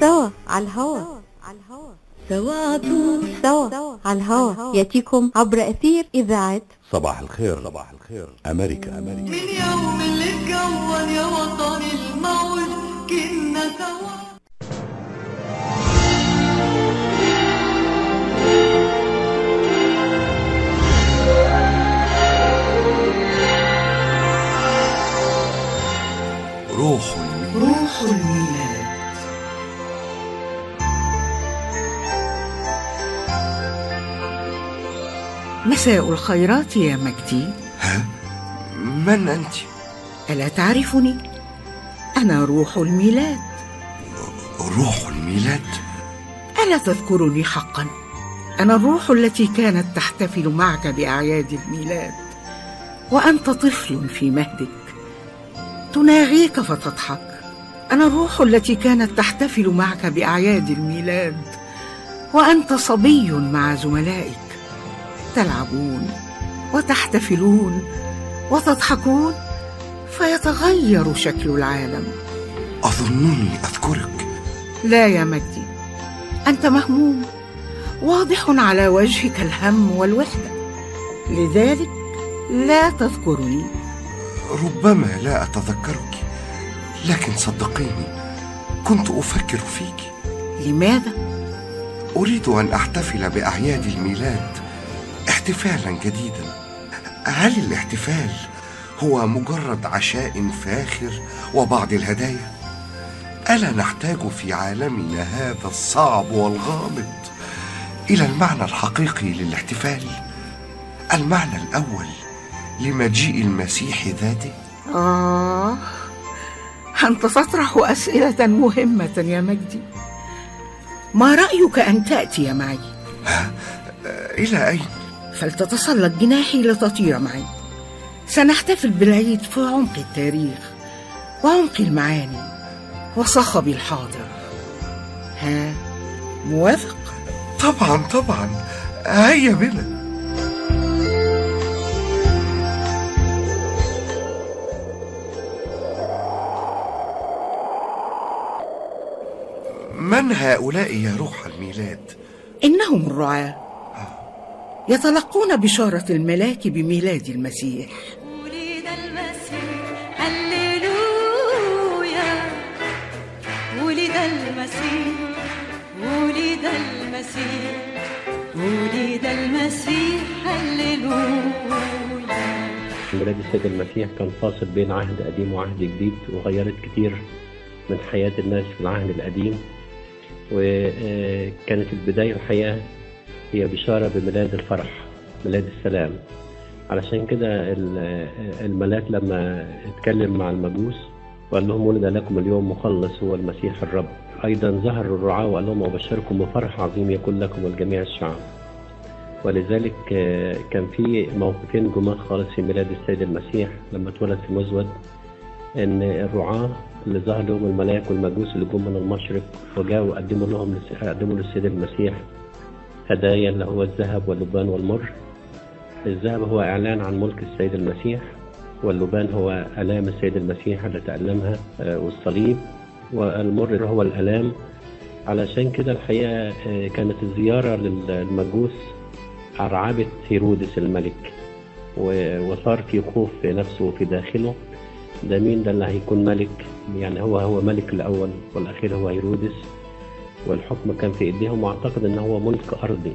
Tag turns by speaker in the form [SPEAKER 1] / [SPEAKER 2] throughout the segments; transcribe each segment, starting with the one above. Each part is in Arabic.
[SPEAKER 1] سوا على الهوا. سوا على طول. سوا على الهوا. يأتيكم عبر أثير إذاعة
[SPEAKER 2] صباح الخير. صباح الخير. أمريكا أمريكا.
[SPEAKER 3] من يوم اللي اتكون يا وطن الموت كنا سوا.
[SPEAKER 2] روح
[SPEAKER 4] روح الميلاد مساء الخيرات يا مجدي
[SPEAKER 5] ها؟ من أنت؟
[SPEAKER 4] ألا تعرفني؟ أنا روح الميلاد
[SPEAKER 5] روح الميلاد؟
[SPEAKER 4] ألا تذكرني حقا؟ أنا الروح التي كانت تحتفل معك بأعياد الميلاد وأنت طفل في مهدك تناغيك فتضحك أنا الروح التي كانت تحتفل معك بأعياد الميلاد وأنت صبي مع زملائك تلعبون وتحتفلون وتضحكون فيتغير شكل العالم.
[SPEAKER 5] أظنني أذكرك.
[SPEAKER 4] لا يا مجدي أنت مهموم واضح على وجهك الهم والوحدة. لذلك لا تذكرني.
[SPEAKER 5] ربما لا أتذكرك لكن صدقيني كنت أفكر فيك.
[SPEAKER 4] لماذا؟
[SPEAKER 5] أريد أن أحتفل بأعياد الميلاد. احتفالا جديدا. هل الاحتفال هو مجرد عشاء فاخر وبعض الهدايا؟ ألا نحتاج في عالمنا هذا الصعب والغامض إلى المعنى الحقيقي للاحتفال؟ المعنى الأول لمجيء المسيح ذاته؟
[SPEAKER 4] آه أنت تطرح أسئلة مهمة يا مجدي. ما رأيك أن تأتي معي؟
[SPEAKER 5] إلى أين؟
[SPEAKER 4] فلتتسلق جناحي لتطير معي. سنحتفل بالعيد في عمق التاريخ وعمق المعاني وصخب الحاضر. ها موافق؟
[SPEAKER 5] طبعا طبعا. هيا بنا. من هؤلاء يا روح الميلاد؟
[SPEAKER 4] إنهم الرعاة. يتلقون بشارة الملاك بميلاد المسيح.
[SPEAKER 3] ولد المسيح هللويا. ولد المسيح ولد المسيح ولد المسيح هللويا.
[SPEAKER 6] ميلاد السيد المسيح كان فاصل بين عهد قديم وعهد جديد وغيرت كتير من حياة الناس في العهد القديم. وكانت البداية الحقيقة هي بشارة بميلاد الفرح ميلاد السلام. علشان كده ال- الملاك لما اتكلم مع المجوس وقال لهم ولد لكم اليوم مخلص هو المسيح الرب. أيضا ظهر الرعاة وقال لهم أبشركم بفرح عظيم يكون لكم ولجميع الشعب. ولذلك كان في موقفين جمال خالص في ميلاد السيد المسيح لما اتولد في مزود إن الرعاة اللي ظهر لهم الملاك والمجوس اللي جم من المشرق وجاءوا قدموا لهم قدموا للسيد المسيح هدايا اللي هو الذهب واللبان والمر. الذهب هو إعلان عن ملك السيد المسيح واللبان هو ألام السيد المسيح اللي تألمها آه، والصليب والمر هو الألام. علشان كده الحقيقة آه، كانت الزيارة للمجوس أرعبت هيرودس الملك وصار في خوف في نفسه وفي داخله. ده مين؟ ده اللي هيكون ملك يعني هو هو ملك الأول والأخير هو هيرودس. والحكم كان في إيديهم وأعتقد أنه هو ملك أرضي.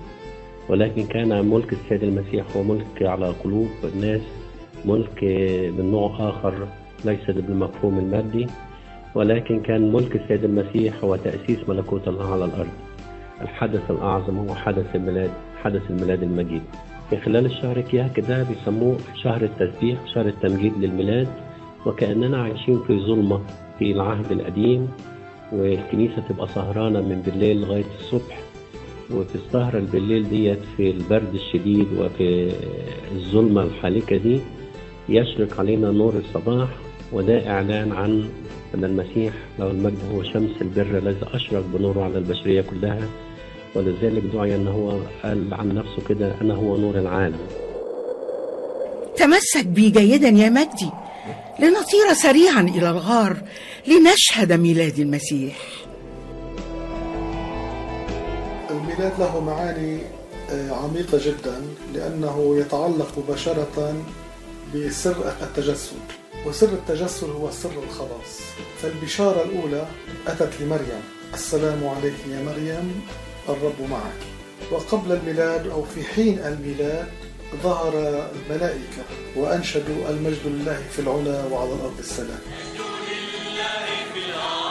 [SPEAKER 6] ولكن كان ملك السيد المسيح هو ملك على قلوب الناس ملك من نوع آخر ليس بالمفهوم المادي. ولكن كان ملك السيد المسيح هو تأسيس ملكوت الله على الأرض. الحدث الأعظم هو حدث الميلاد حدث الميلاد المجيد. في خلال الشهر كياك ده بيسموه شهر التسبيح شهر التمجيد للميلاد. وكأننا عايشين في ظلمة في العهد القديم. والكنيسة تبقى سهرانة من بالليل لغاية الصبح وفي السهرة بالليل ديت في البرد الشديد وفي الظلمة الحالكة دي. يشرق علينا نور الصباح وده إعلان عن أن المسيح له المجد هو شمس البر الذي أشرق بنوره على البشرية كلها. ولذلك دعي أن هو قال عن نفسه كده أنا هو نور العالم.
[SPEAKER 4] تمسك بي جيدا يا مجدي لنطير سريعا إلى الغار. لنشهد ميلاد المسيح.
[SPEAKER 7] الميلاد له معاني آه، عميقة جدا لأنه يتعلق مباشرة بسر التجسد. وسر التجسد هو سر الخلاص. فالبشارة الأولى أتت لمريم. السلام عليك يا مريم الرب معك. وقبل الميلاد أو في حين الميلاد ظهر الملائكة وأنشدوا المجد لله في العلا وعلى الأرض السلام. هذه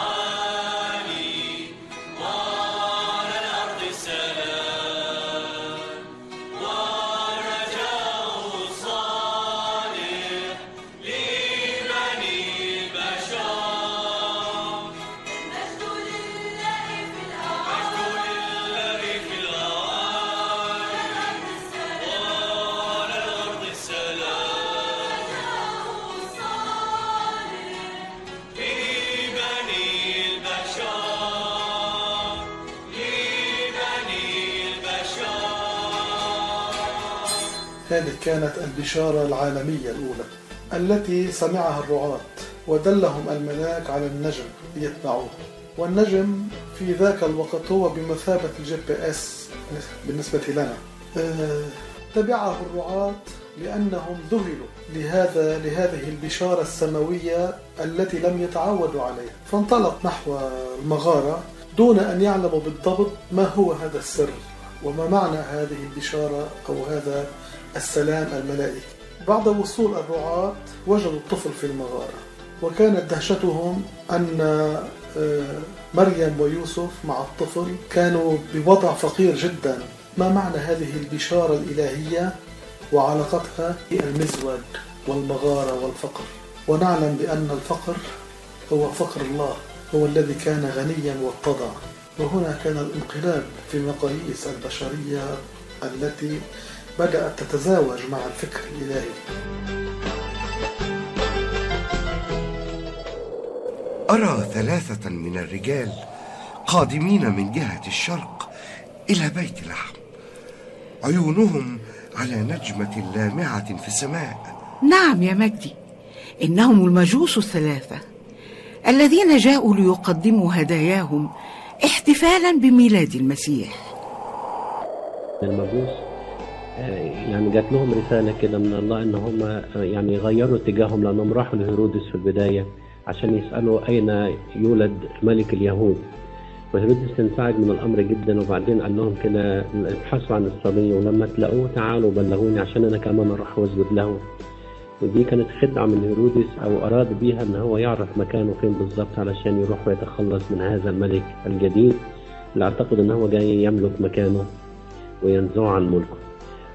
[SPEAKER 7] كانت البشارة العالمية الأولى التي سمعها الرعاة ودلهم الملاك على النجم ليتبعوه. والنجم في ذاك الوقت هو بمثابة ال GPS بالنسبة لنا. آه، تبعه الرعاة لأنهم ذهلوا لهذا لهذه البشارة السماوية التي لم يتعودوا عليها. فانطلق نحو المغارة دون أن يعلموا بالضبط ما هو هذا السر وما معنى هذه البشارة أو هذا السلام الملائكي بعد وصول الرعاة وجدوا الطفل في المغارة وكانت دهشتهم أن آه، مريم ويوسف مع الطفل كانوا بوضع فقير جدا. ما معنى هذه البشارة الإلهية وعلاقتها بالمزود والمغارة والفقر؟ ونعلم بأن الفقر هو فقر الله هو الذي كان غنيا واتضع. وهنا كان الانقلاب في مقاييس البشرية التي بدأت تتزاوج مع الفكر الإلهي.
[SPEAKER 5] أرى ثلاثة من الرجال قادمين من جهة الشرق إلى بيت لحم. عيونهم على نجمة لامعة في السماء.
[SPEAKER 4] نعم يا مجدي إنهم المجوس الثلاثة الذين جاءوا ليقدموا هداياهم احتفالا بميلاد المسيح.
[SPEAKER 6] المجوس؟ يعني جات لهم رسالة كده من الله إن هم آه، يعني غيروا اتجاههم لأنهم راحوا لهيرودس في البداية عشان يسألوا أين يولد ملك اليهود. وهيرودس انزعج من الأمر جدا وبعدين قال لهم كده ابحثوا عن الصبي ولما تلاقوه تعالوا بلغوني عشان أنا كمان أروح وأسجد له. ودي كانت خدعة من هيرودس أو أراد بيها إن هو يعرف مكانه فين بالظبط علشان يروح ويتخلص من هذا الملك الجديد اللي أعتقد إن هو جاي يملك مكانه وينزعه عن ملكه.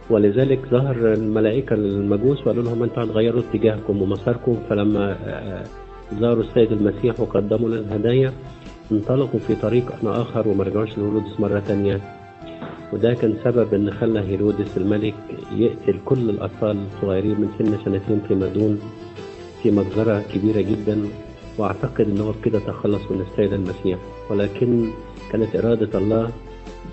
[SPEAKER 6] ولذلك ظهر الملائكة المجوس وقالوا لهم أنتوا هتغيروا اتجاهكم ومساركم. فلما آه، زاروا السيد المسيح وقدموا له الهدايا انطلقوا في طريق آخر وما رجعوش لهيرودس مرة تانية. وده كان سبب إن خلى هيرودس الملك يقتل كل الأطفال الصغيرين من سن سنتين فيما دون في مجزرة كبيرة جدا. وأعتقد إن هو بكده تخلص من السيد المسيح. ولكن كانت إرادة الله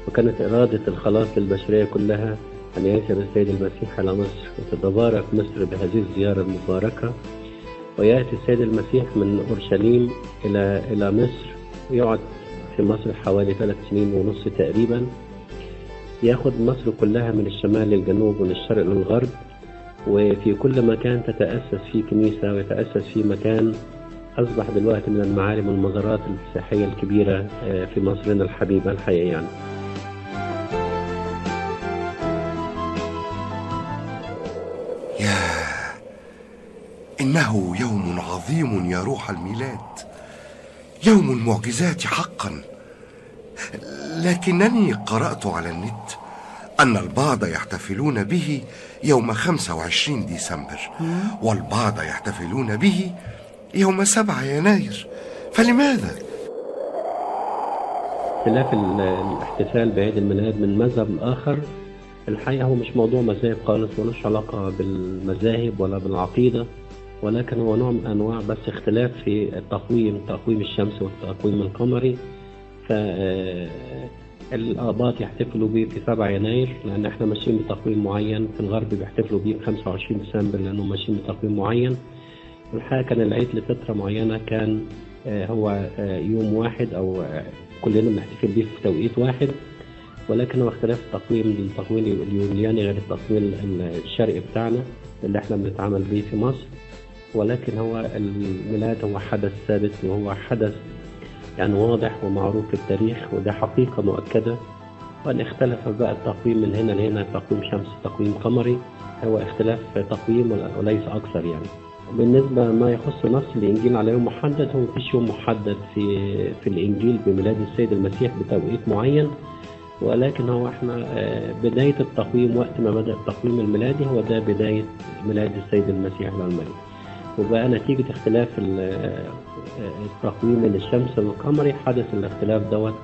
[SPEAKER 6] وكانت إرادة الخلاص للبشرية كلها. ان يأتي السيد المسيح على مصر. وتتبارك مصر بهذه الزيارة المباركة ويأتي السيد المسيح من أورشليم إلى إلى مصر. ويقعد في مصر حوالي ثلاث سنين ونص تقريبا. ياخد مصر كلها من الشمال للجنوب ومن الشرق للغرب. وفي كل مكان تتأسس فيه كنيسة ويتأسس فيه مكان أصبح دلوقتي من المعالم والمزارات السياحية الكبيرة آه، في مصرنا الحبيبة الحقيقة يعني
[SPEAKER 5] إنه يوم عظيم يا روح الميلاد. يوم المعجزات حقا. لكنني قرأت على النت أن البعض يحتفلون به يوم 25 ديسمبر. والبعض يحتفلون به يوم 7 يناير. فلماذا؟
[SPEAKER 6] اختلاف ال- الاحتفال بعيد الميلاد من مذهب لآخر الحقيقة هو مش موضوع مذاهب خالص ملوش علاقة بالمذاهب ولا بالعقيدة. ولكن هو نوع من أنواع بس اختلاف في التقويم تقويم الشمس والتقويم القمري. فالآباط يحتفلوا بيه في 7 يناير لأن إحنا ماشيين بتقويم معين. في الغرب بيحتفلوا بيه ب 25 ديسمبر لأنهم ماشيين بتقويم معين. الحقيقة كان العيد لفترة معينة كان آه، هو آه، يوم واحد آه، كلنا بنحتفل بيه في توقيت واحد. ولكن هو اختلاف التقويم التقويم اليولياني غير التقويم الشرقي بتاعنا اللي إحنا بنتعامل بيه في مصر. ولكن هو الميلاد هو حدث ثابت وهو حدث يعني واضح ومعروف في التاريخ وده حقيقة مؤكدة. وأن اختلف بقى التقويم من هنا لهنا تقويم شمسي تقويم قمري. هو اختلاف تقويم وليس أكثر يعني. بالنسبة ما يخص نص الإنجيل على يوم محدد هو مفيش يوم محدد في في الإنجيل بميلاد السيد المسيح بتوقيت معين. ولكن هو إحنا آه، بداية التقويم وقت ما بدأ التقويم الميلادي هو ده بداية ميلاد السيد المسيح العلماني وبقى نتيجة اختلاف ال- آه، التقويم الشمس والقمري حدث الاختلاف دوت.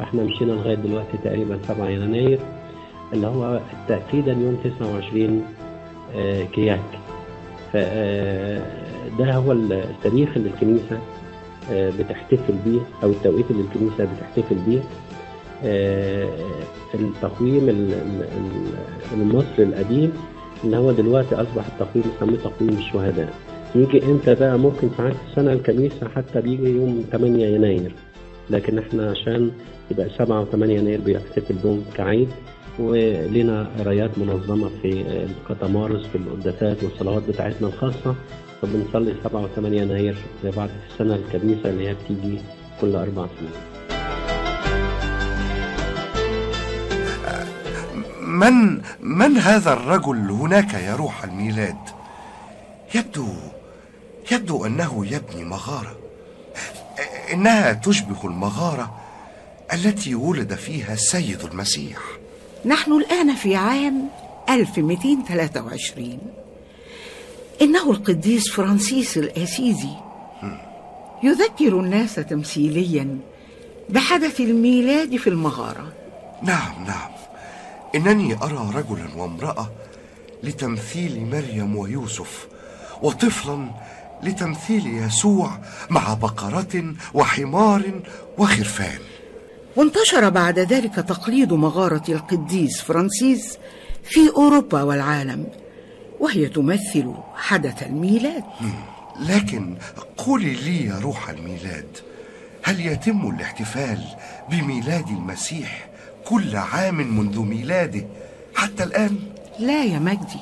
[SPEAKER 6] إحنا مشينا لغاية دلوقتي تقريبا 7 يناير اللي هو تأكيدا يوم 29 آه، كياك. فده هو التاريخ اللي الكنيسة آه، بتحتفل بيه أو التوقيت اللي الكنيسة بتحتفل بيه. آه، التقويم ال- ال- ال- المصري القديم اللي هو دلوقتي أصبح التقويم نسميه تقويم الشهداء. يجي إمتى بقى؟ ممكن ساعات السنة الكنيسة حتى بيجي يوم 8 يناير. لكن إحنا عشان يبقى 7 و8 يناير بيحتفل بهم كعيد ولنا قرايات منظمة في القطمارس في القداسات والصلوات بتاعتنا الخاصة. فبنصلي 7 و8 يناير زي في السنة الكنيسة اللي هي بتيجي كل أربع سنين.
[SPEAKER 5] من من هذا الرجل هناك يا روح الميلاد؟ يبدو يبدو أنه يبني مغارة. إنها تشبه المغارة التي ولد فيها السيد المسيح.
[SPEAKER 4] نحن الآن في عام 1223 إنه القديس فرانسيس الأسيزي يذكر الناس تمثيليا بحدث الميلاد في المغارة.
[SPEAKER 5] نعم نعم. إنني أرى رجلا وامرأة لتمثيل مريم ويوسف وطفلا لتمثيل يسوع مع بقرة وحمار وخرفان.
[SPEAKER 4] وانتشر بعد ذلك تقليد مغارة القديس فرانسيس في أوروبا والعالم وهي تمثل حدث الميلاد.
[SPEAKER 5] لكن قولي لي يا روح الميلاد هل يتم الاحتفال بميلاد المسيح كل عام منذ ميلاده حتى الآن؟
[SPEAKER 4] لا يا مجدي.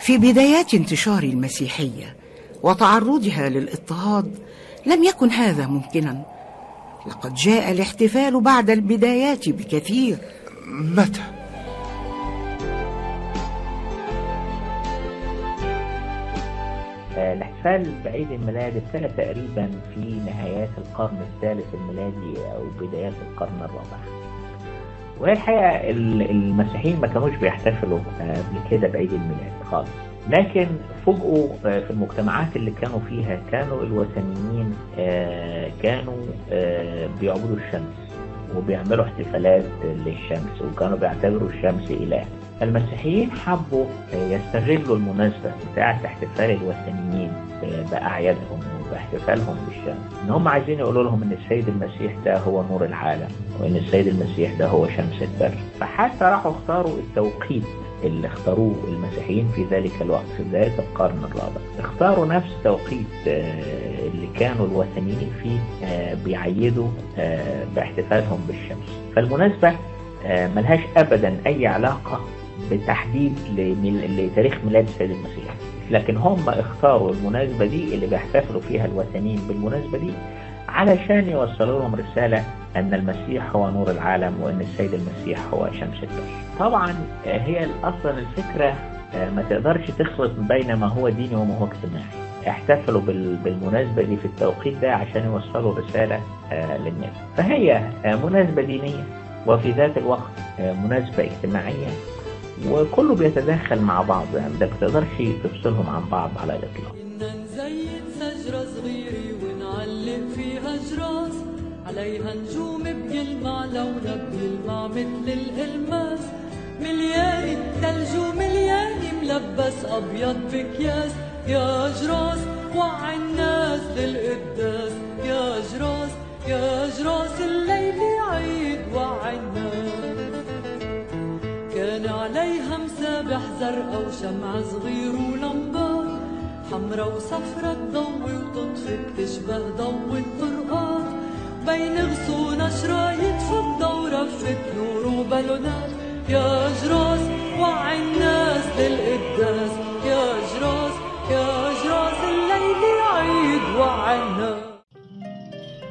[SPEAKER 4] في بدايات انتشار المسيحية وتعرضها للاضطهاد. لم يكن هذا ممكنا. لقد جاء الاحتفال بعد البدايات بكثير.
[SPEAKER 5] متى؟
[SPEAKER 8] آه، الاحتفال بعيد الميلاد ابتدى تقريبا في نهايات القرن الثالث الميلادي أو بدايات القرن الرابع. وهي الحقيقة ال- المسيحيين ما كانوش بيحتفلوا آه، قبل كده بعيد الميلاد خالص. لكن فوجئوا آه، في المجتمعات اللي كانوا فيها كانوا الوثنيين آه، كانوا آه، بيعبدوا الشمس وبيعملوا احتفالات للشمس وكانوا بيعتبروا الشمس إله. المسيحيين حبوا يستغلوا المناسبة بتاعة احتفال الوثنيين بأعيادهم وباحتفالهم بالشمس. إن هم عايزين يقولوا لهم إن السيد المسيح ده هو نور العالم وإن السيد المسيح ده هو شمس البر. فحتى راحوا اختاروا التوقيت اللي اختاروه المسيحيين في ذلك الوقت في بداية القرن الرابع. اختاروا نفس توقيت آه، اللي كانوا الوثنيين فيه آه، بيعيدوا آه، باحتفالهم بالشمس. فالمناسبة ملهاش أبدا أي علاقة بتحديد لتاريخ ميلاد السيد المسيح. لكن هم اختاروا المناسبة دي اللي بيحتفلوا فيها الوثنيين بالمناسبة دي علشان يوصلوا لهم رسالة أن المسيح هو نور العالم وأن السيد المسيح هو شمس البر طبعا آه، هي أصلا الفكرة آه، ما تقدرش تخلط بين ما هو ديني وما هو اجتماعي. احتفلوا بال- بالمناسبة دي في التوقيت ده عشان يوصلوا رسالة آه، للناس فهي مناسبة دينية وفي ذات الوقت مناسبة اجتماعية وكله بيتداخل مع بعض. يعني ما تقدرش تفصلهم عن بعض على الإطلاق.
[SPEAKER 3] عليها نجوم بيلمع لونها بيلمع مثل الألماس مليان التلج ومليان ملبس أبيض بكياس يا جراس وعي الناس للقداس. يا جراس يا جراس الليل عيد وعي الناس. كان عليها مسابح زرقا وشمع صغير ولمبات حمرا وصفرا تضوي وتطفي بتشبه ضوء الطرقات بين غصون شرايط الدورة في نور وبالونات يا جراس وعي الناس للقداس يا جراس يا جراس الليل عيد وعي الناس.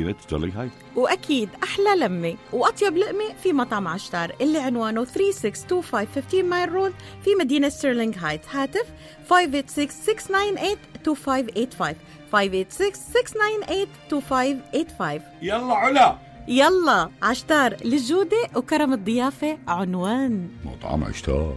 [SPEAKER 2] مدينة ستيرلينغ هايت.
[SPEAKER 9] وأكيد أحلى لمة وأطيب لقمة في مطعم عشتار اللي عنوانه 3625 15 Mile Road في مدينة ستيرلينغ هايت. هاتف 586-698-2585 586-698-2585
[SPEAKER 2] يلا علا.
[SPEAKER 9] يلا عشتار للجودة وكرم الضيافة عنوان.
[SPEAKER 2] مطعم عشتار.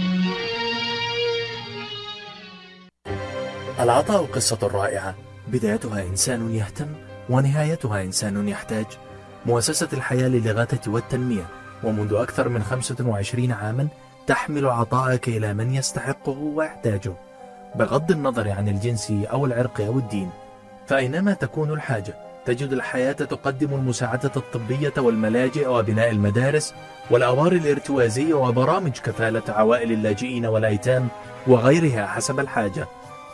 [SPEAKER 10] العطاء قصة رائعة. بدايتها إنسان يهتم ونهايتها إنسان يحتاج. مؤسسة الحياة للإغاثة والتنمية. ومنذ أكثر من 25 عاما تحمل عطاءك إلى من يستحقه ويحتاجه. بغض النظر عن الجنس أو العرق أو الدين فأينما تكون الحاجة تجد الحياة تقدم المساعدة الطبية والملاجئ وبناء المدارس والأوار الارتوازية وبرامج كفالة عوائل اللاجئين والأيتام وغيرها حسب الحاجة.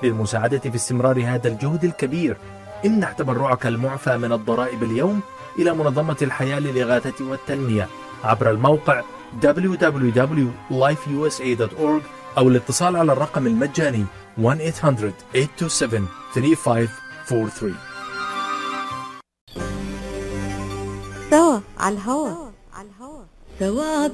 [SPEAKER 10] للمساعدة في استمرار هذا الجهد الكبير. امنح تبرعك المعفى من الضرائب اليوم إلى منظمة الحياة للإغاثة والتنمية. عبر الموقع www.lifeusa.org أو الاتصال على الرقم المجاني 1-800-827-3543
[SPEAKER 1] سوا على الهوا سوا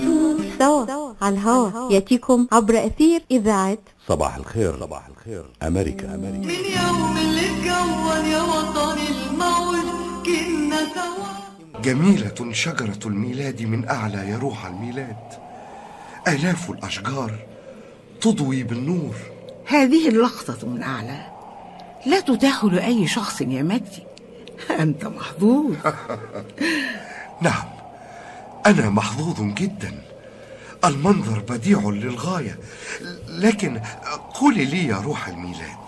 [SPEAKER 1] سوا على الهوا يأتيكم عبر أثير إذاعة
[SPEAKER 2] صباح الخير صباح الخير. أمريكا أمريكا.
[SPEAKER 3] من يوم اللي اتكون يا وطني الموج كنا سوا.
[SPEAKER 5] جميلة شجرة الميلاد من أعلى يروح الميلاد. آلاف الأشجار تضوي بالنور.
[SPEAKER 4] هذه اللقطة من أعلى. لا تتاح لأي شخص يا مجدي. أنت محظوظ
[SPEAKER 5] نعم. أنا محظوظ جدا. المنظر بديع للغاية. لكن قولي لي يا روح الميلاد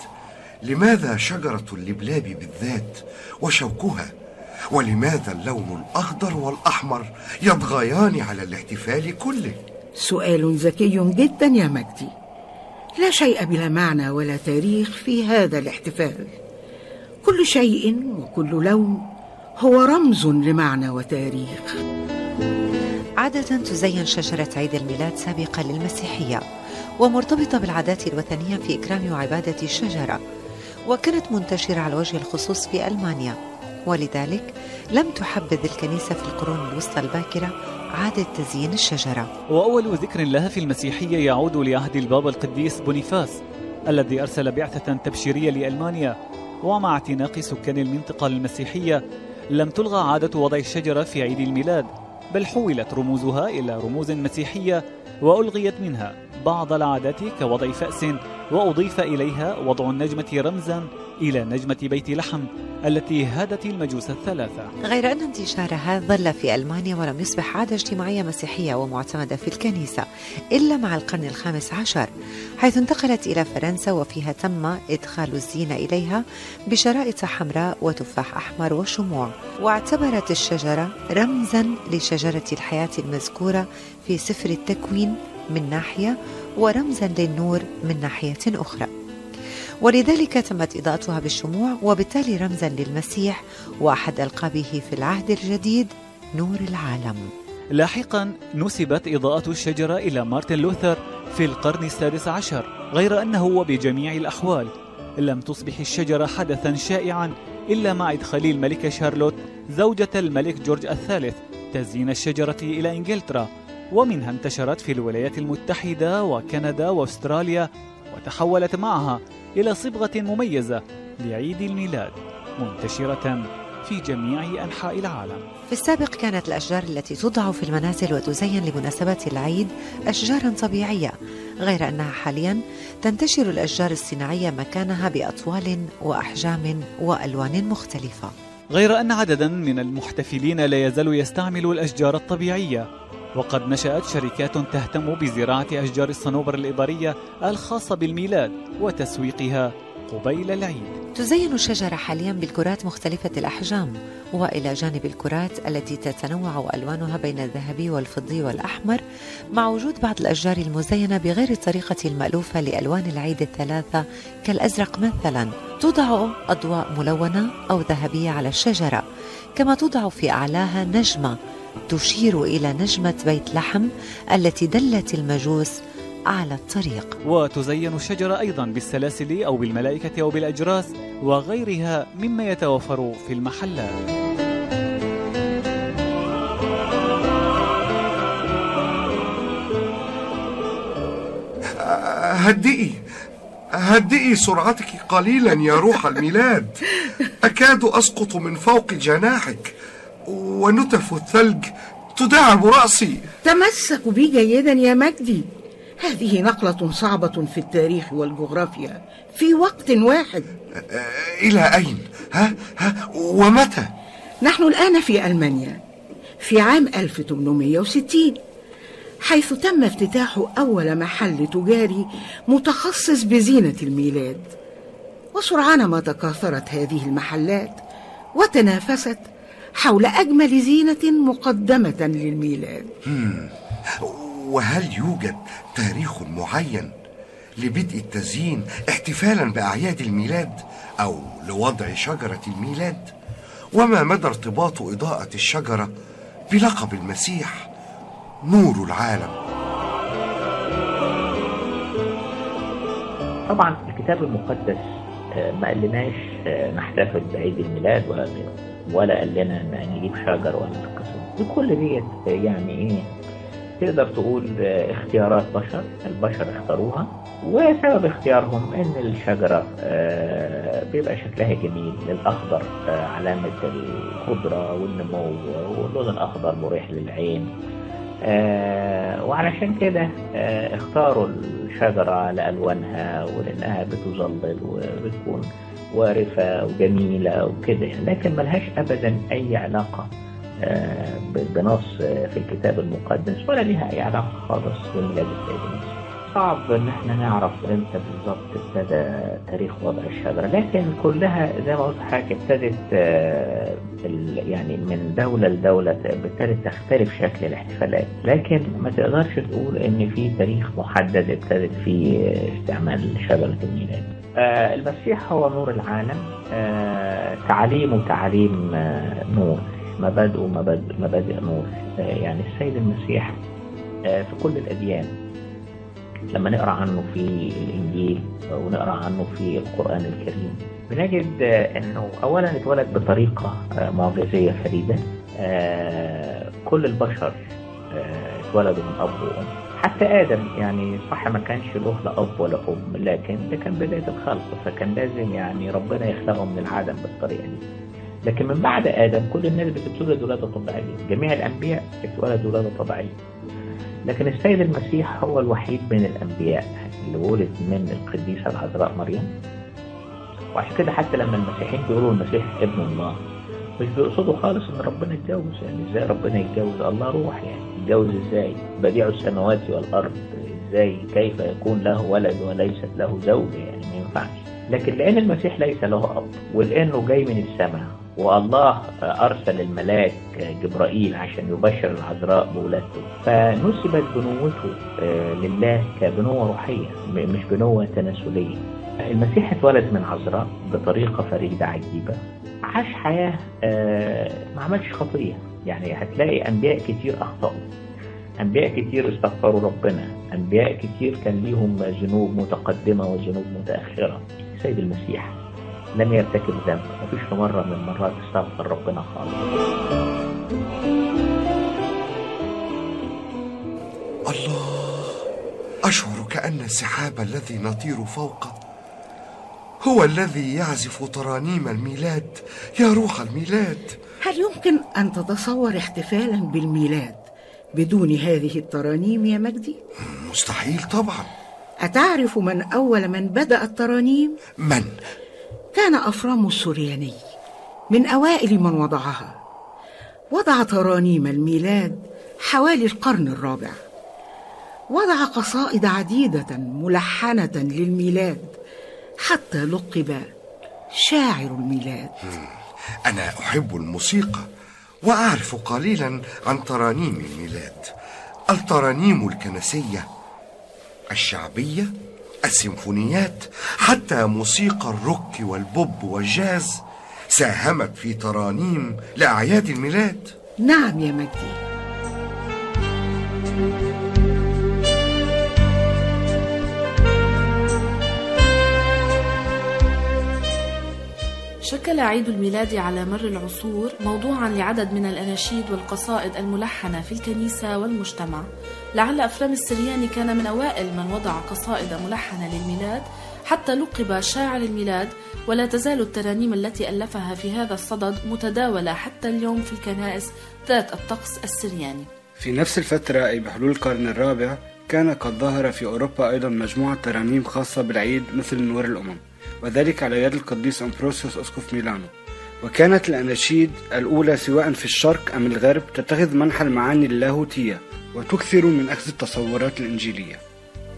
[SPEAKER 5] لماذا شجرة اللبلاب بالذات وشوكها؟ ولماذا اللون الأخضر والأحمر يطغيان على الاحتفال كله؟
[SPEAKER 4] سؤال ذكي جدا يا مجدي. لا شيء بلا معنى ولا تاريخ في هذا الاحتفال. كل شيء وكل لون هو رمز لمعنى وتاريخ.
[SPEAKER 11] عادة تزين شجرة عيد الميلاد سابقة للمسيحية ومرتبطة بالعادات الوثنية في إكرام وعبادة الشجرة وكانت منتشرة على وجه الخصوص في ألمانيا. ولذلك لم تحبذ الكنيسة في القرون الوسطى الباكرة عادة تزيين الشجرة.
[SPEAKER 12] وأول ذكر لها في المسيحية يعود لعهد البابا القديس بونيفاس الذي أرسل بعثة تبشيرية لألمانيا ومع اعتناق سكان المنطقة المسيحية لم تلغى عادة وضع الشجرة في عيد الميلاد. بل حولت رموزها إلى رموز مسيحية وألغيت منها بعض العادات كوضع فأس وأضيف إليها وضع النجمة رمزا إلى نجمة بيت لحم التي هادت المجوس الثلاثة.
[SPEAKER 11] غير أن انتشارها ظل في ألمانيا ولم يصبح عادة اجتماعية مسيحية ومعتمدة في الكنيسة إلا مع القرن الخامس عشر حيث انتقلت إلى فرنسا وفيها تم إدخال الزينة إليها بشرائط حمراء وتفاح أحمر وشموع واعتبرت الشجرة رمزا لشجرة الحياة المذكورة في سفر التكوين من ناحية ورمزا للنور من ناحية أخرى. ولذلك تمت إضاءتها بالشموع وبالتالي رمزا للمسيح وأحد ألقابه في العهد الجديد نور العالم.
[SPEAKER 12] لاحقا نسبت إضاءة الشجرة إلى مارتن لوثر في القرن السادس عشر غير أنه وبجميع الأحوال. لم تصبح الشجرة حدثا شائعا إلا مع إدخال الملكة شارلوت زوجة الملك جورج الثالث تزيين الشجرة إلى إنجلترا. ومنها انتشرت في الولايات المتحدة وكندا وأستراليا وتحولت معها. إلى صبغة مميزة لعيد الميلاد منتشرة في جميع أنحاء العالم.
[SPEAKER 11] في السابق كانت الأشجار التي توضع في المنازل وتزين لمناسبات العيد أشجارا طبيعية غير أنها حاليا تنتشر الأشجار الصناعية مكانها بأطوال وأحجام وألوان مختلفة.
[SPEAKER 12] غير أن عددا من المحتفلين لا يزال يستعمل الأشجار الطبيعية وقد نشأت شركات تهتم بزراعة أشجار الصنوبر الإبرية الخاصة بالميلاد وتسويقها قبيل العيد.
[SPEAKER 11] تزين الشجرة حاليا بالكرات مختلفة الأحجام وإلى جانب الكرات التي تتنوع ألوانها بين الذهبي والفضي والأحمر مع وجود بعض الأشجار المزينة بغير الطريقة المألوفة لألوان العيد الثلاثة كالأزرق مثلا. توضع أضواء ملونة أو ذهبية على الشجرة كما توضع في أعلاها نجمة تشير إلى نجمة بيت لحم التي دلت المجوس على الطريق.
[SPEAKER 12] وتزين الشجرة أيضا بالسلاسل أو بالملائكة أو بالأجراس وغيرها مما يتوفر في المحلات.
[SPEAKER 5] هدئي هدئي سرعتك قليلا يا روح الميلاد. أكاد أسقط من فوق جناحك. ونتف الثلج تداعب رأسي
[SPEAKER 4] تمسك بي جيدا يا مجدي هذه نقلة صعبة في التاريخ والجغرافيا في وقت واحد
[SPEAKER 5] إلى أين؟ ها؟ ها؟ ومتى؟
[SPEAKER 4] نحن الآن في ألمانيا في عام 1860 حيث تم افتتاح أول محل تجاري متخصص بزينة الميلاد وسرعان ما تكاثرت هذه المحلات وتنافست حول أجمل زينة مقدمة للميلاد.
[SPEAKER 5] وهل يوجد تاريخ معين لبدء التزيين احتفالا بأعياد الميلاد أو لوضع شجرة الميلاد؟ وما مدى ارتباط إضاءة الشجرة بلقب المسيح نور العالم؟
[SPEAKER 8] طبعا الكتاب المقدس آه، ما قالناش آه، نحتفل بعيد الميلاد ولا ولا قال لنا ان نجيب شجر ولا القصص كل ديت يعني إيه؟ تقدر تقول اختيارات بشر البشر اختاروها وسبب اختيارهم إن الشجرة آه، بيبقى شكلها جميل الأخضر آه، علامة الخضرة والنمو واللون الأخضر مريح للعين. آه، وعلشان كده اختاروا الشجرة لألوانها ولأنها بتظلل وبتكون وارفة وجميلة وكده. لكن ملهاش أبدا أي علاقة آه، بنص آه، في الكتاب المقدس ولا لها أي علاقة خالص بميلاد السيد المسيح صعب إن إحنا نعرف إمتى بالظبط ابتدى تاريخ وضع الشجرة. لكن كلها زي ما قلت حضرتك ابتدت آه، يعني من دولة لدولة ابتدت تختلف شكل الاحتفالات. لكن ما تقدرش تقول إن في تاريخ محدد ابتدت فيه استعمال شجرة الميلاد. المسيح هو نور العالم. آه، تعاليمه تعاليم آه، نور. مبادئه مبادئ, مبادئ نور. آه، يعني السيد المسيح آه، في كل الأديان لما نقرأ عنه في الإنجيل ونقرأ عنه في القرآن الكريم بنجد آه، أنه أولا اتولد بطريقة آه، معجزية فريدة. آه، كل البشر آه، اتولدوا من أب وأم. حتى آدم يعني صح ما كانش له لا أب ولا أم لكن ده كان بداية الخلق فكان لازم يعني ربنا يخلقه من العدم بالطريقة دي. لكن من بعد آدم كل الناس بتتولد ولادة طبيعية جميع الأنبياء اتولدوا ولادة طبيعية لكن السيد المسيح هو الوحيد من الأنبياء اللي ولد من القديسة العذراء مريم. وعشان كده حتى لما المسيحيين بيقولوا المسيح ابن الله مش بيقصدوا خالص ان ربنا يتجوز. يعني إزاي ربنا يتجوز؟ الله روح يعني. يتجوز إزاي؟ بديع السماوات والأرض. إزاي؟ كيف يكون له ولد وليست له زوجة يعني ما ينفعش. لكن لأن المسيح ليس له أب ولأنه جاي من السماء والله أرسل الملاك جبرائيل عشان يبشر العذراء بولادته. فنسبت بنوته آه، لله كبنوة روحية مش بنوة تناسلية. المسيح اتولد من عذراء بطريقة فريدة عجيبة. عاش حياة آه، ما عملش خطية. يعني هتلاقي أنبياء كتير أخطأوا. أنبياء كتير استغفروا ربنا. أنبياء كتير كان ليهم ذنوب متقدمة وذنوب متأخرة. سيد المسيح لم يرتكب ذنب. مفيش في مرة من المرات استغفر ربنا خالص.
[SPEAKER 5] الله أشعر كأن السحاب الذي نطير فوقه هو الذي يعزف ترانيم الميلاد يا روح الميلاد
[SPEAKER 4] هل يمكن أن تتصور احتفالا بالميلاد بدون هذه الترانيم يا مجدي؟
[SPEAKER 5] مستحيل طبعا
[SPEAKER 4] أتعرف من أول من بدأ الترانيم؟
[SPEAKER 5] من؟
[SPEAKER 4] كان أفرام السورياني من أوائل من وضعها وضع ترانيم الميلاد حوالي القرن الرابع وضع قصائد عديدة ملحنة للميلاد حتى لقب شاعر الميلاد.
[SPEAKER 5] أنا أحب الموسيقى وأعرف قليلا عن ترانيم الميلاد. الترانيم الكنسية الشعبية السيمفونيات حتى موسيقى الروك والبوب والجاز ساهمت في ترانيم لأعياد الميلاد.
[SPEAKER 4] نعم يا مجدي.
[SPEAKER 13] شكل عيد الميلاد على مر العصور موضوعا لعدد من الأناشيد والقصائد الملحنة في الكنيسة والمجتمع. لعل أفرام السرياني كان من أوائل من وضع قصائد ملحنة للميلاد حتى لقب شاعر الميلاد ولا تزال الترانيم التي ألفها في هذا الصدد متداولة حتى اليوم في الكنائس ذات الطقس السرياني.
[SPEAKER 14] في نفس الفترة أي بحلول القرن الرابع كان قد ظهر في أوروبا أيضا مجموعة ترانيم خاصة بالعيد مثل نور الأمم. وذلك على يد القديس أمبروسيوس أسقف ميلانو. وكانت الأناشيد الأولى سواء في الشرق أم الغرب تتخذ منحى المعاني اللاهوتية وتكثر من أخذ التصورات الإنجيلية.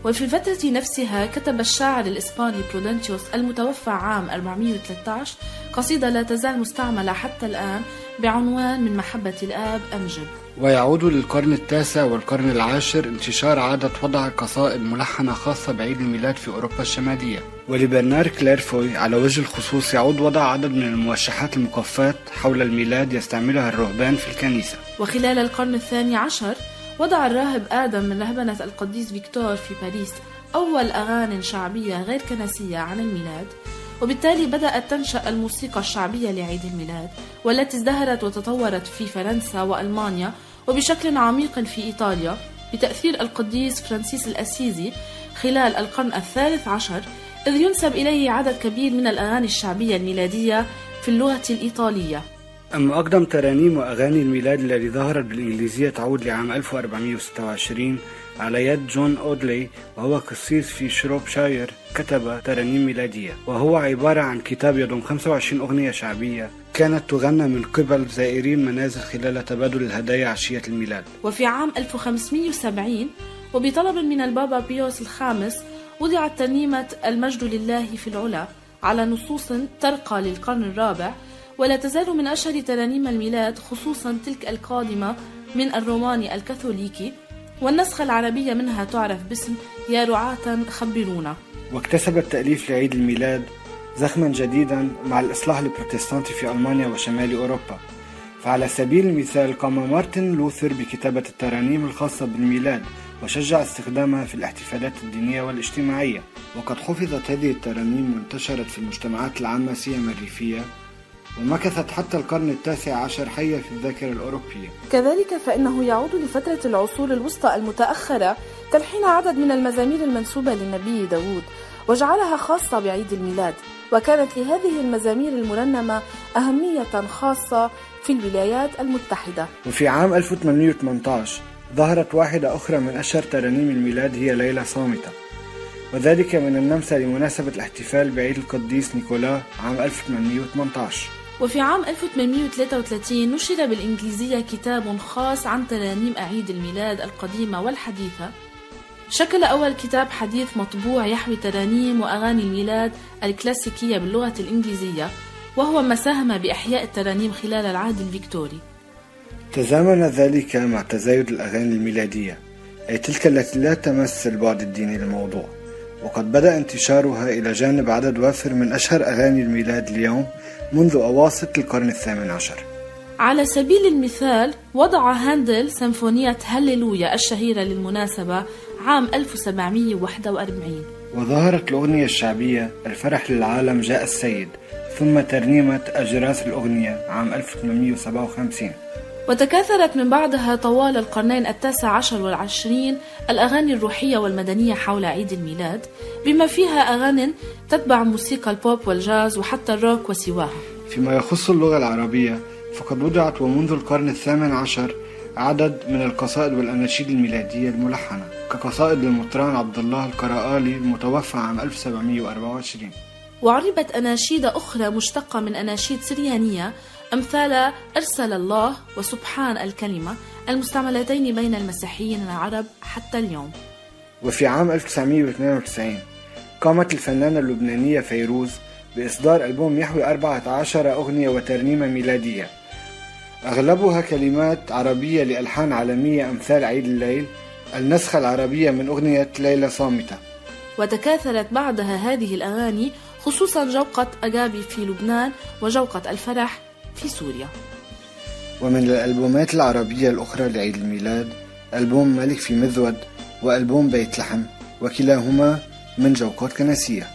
[SPEAKER 13] وفي الفترة نفسها كتب الشاعر الإسباني برودنتيوس المتوفى عام 413 قصيدة لا تزال مستعملة حتى الآن بعنوان من محبة الآب أمجد
[SPEAKER 14] ويعود للقرن التاسع والقرن العاشر انتشار عادة وضع قصائد ملحنة خاصة بعيد الميلاد في أوروبا الشمالية. ولبرنار كليرفوي على وجه الخصوص يعود وضع عدد من الموشحات المقفات حول الميلاد يستعملها الرهبان في الكنيسة.
[SPEAKER 13] وخلال القرن الثاني عشر وضع الراهب آدم من رهبنة القديس فيكتور في باريس أول أغاني شعبية غير كنسية عن الميلاد وبالتالي بدأت تنشأ الموسيقى الشعبية لعيد الميلاد والتي ازدهرت وتطورت في فرنسا وألمانيا وبشكل عميق في إيطاليا بتأثير القديس فرانسيس الأسيزي خلال القرن الثالث عشر إذ ينسب إليه عدد كبير من الأغاني الشعبية الميلادية في اللغة الإيطالية.
[SPEAKER 14] أما أقدم ترانيم وأغاني الميلاد التي ظهرت بالإنجليزية تعود لعام 1426 على يد جون أودلي وهو قسيس في شروبشاير كتب ترانيم ميلادية. وهو عبارة عن كتاب يضم 25 أغنية شعبية كانت تغنى من قبل زائرين منازل خلال تبادل الهدايا عشية الميلاد.
[SPEAKER 13] وفي عام 1570 وبطلب من البابا بيوس الخامس وضعت ترنيمة المجد لله في العلا على نصوص ترقى للقرن الرابع ولا تزال من أشهر ترانيم الميلاد خصوصا تلك القادمة من الروماني الكاثوليكي. والنسخة العربية منها تعرف باسم يا رعاة خبرونا.
[SPEAKER 14] واكتسب التأليف لعيد الميلاد زخما جديدا مع الإصلاح البروتستانتي في ألمانيا وشمال أوروبا. فعلى سبيل المثال قام مارتن لوثر بكتابة الترانيم الخاصة بالميلاد وشجع استخدامها في الاحتفالات الدينية والاجتماعية. وقد حفظت هذه الترانيم وانتشرت في المجتمعات العامة سيما الريفية ومكثت حتى القرن التاسع عشر حية في الذاكرة الأوروبية.
[SPEAKER 13] كذلك فإنه يعود لفترة العصور الوسطى المتأخرة تلحين عدد من المزامير المنسوبة للنبي داود وجعلها خاصة بعيد الميلاد. وكانت لهذه المزامير المرنمة أهمية خاصة في الولايات المتحدة.
[SPEAKER 14] وفي عام 1818 ظهرت واحدة أخرى من أشهر ترانيم الميلاد هي ليلة صامتة. وذلك من النمسا لمناسبة الاحتفال بعيد القديس نيكولا عام 1818
[SPEAKER 13] وفي عام 1833 نشر بالإنجليزية كتاب خاص عن ترانيم أعيد الميلاد القديمة والحديثة. شكل أول كتاب حديث مطبوع يحوي ترانيم وأغاني الميلاد الكلاسيكية باللغة الإنجليزية وهو ما ساهم بإحياء الترانيم خلال العهد الفيكتوري.
[SPEAKER 14] تزامن ذلك مع تزايد الأغاني الميلادية أي تلك التي لا تمس البعد الديني للموضوع وقد بدأ انتشارها إلى جانب عدد وافر من أشهر أغاني الميلاد اليوم منذ أواسط القرن الثامن عشر.
[SPEAKER 13] على سبيل المثال وضع هاندل سيمفونية هللويا الشهيرة للمناسبة عام 1741
[SPEAKER 14] وظهرت الأغنية الشعبية الفرح للعالم جاء السيد ثم ترنيمة أجراس الأغنية عام 1857
[SPEAKER 13] وتكاثرت من بعدها طوال القرنين التاسع عشر والعشرين الأغاني الروحية والمدنية حول عيد الميلاد بما فيها أغاني تتبع موسيقى البوب والجاز وحتى الروك وسواها.
[SPEAKER 14] فيما يخص اللغة العربية فقد وضعت ومنذ القرن الثامن عشر عدد من القصائد والأناشيد الميلادية الملحنة كقصائد للمطران عبد الله القرآلي المتوفى عام 1724
[SPEAKER 13] وعربت أناشيد أخرى مشتقة من أناشيد سريانية أمثال أرسل الله وسبحان الكلمة المستعملتين بين المسيحيين العرب حتى اليوم.
[SPEAKER 14] وفي عام 1992 قامت الفنانة اللبنانية فيروز بإصدار ألبوم يحوي 14 أغنية وترنيمة ميلادية. أغلبها كلمات عربية لألحان عالمية أمثال عيد الليل النسخة العربية من أغنية ليلة صامتة.
[SPEAKER 13] وتكاثرت بعدها هذه الأغاني خصوصا جوقة أجابي في لبنان وجوقة الفرح في سوريا.
[SPEAKER 14] ومن الألبومات العربية الأخرى لعيد الميلاد ألبوم ملك في مذود وألبوم بيت لحم وكلاهما من جوقات كنسية.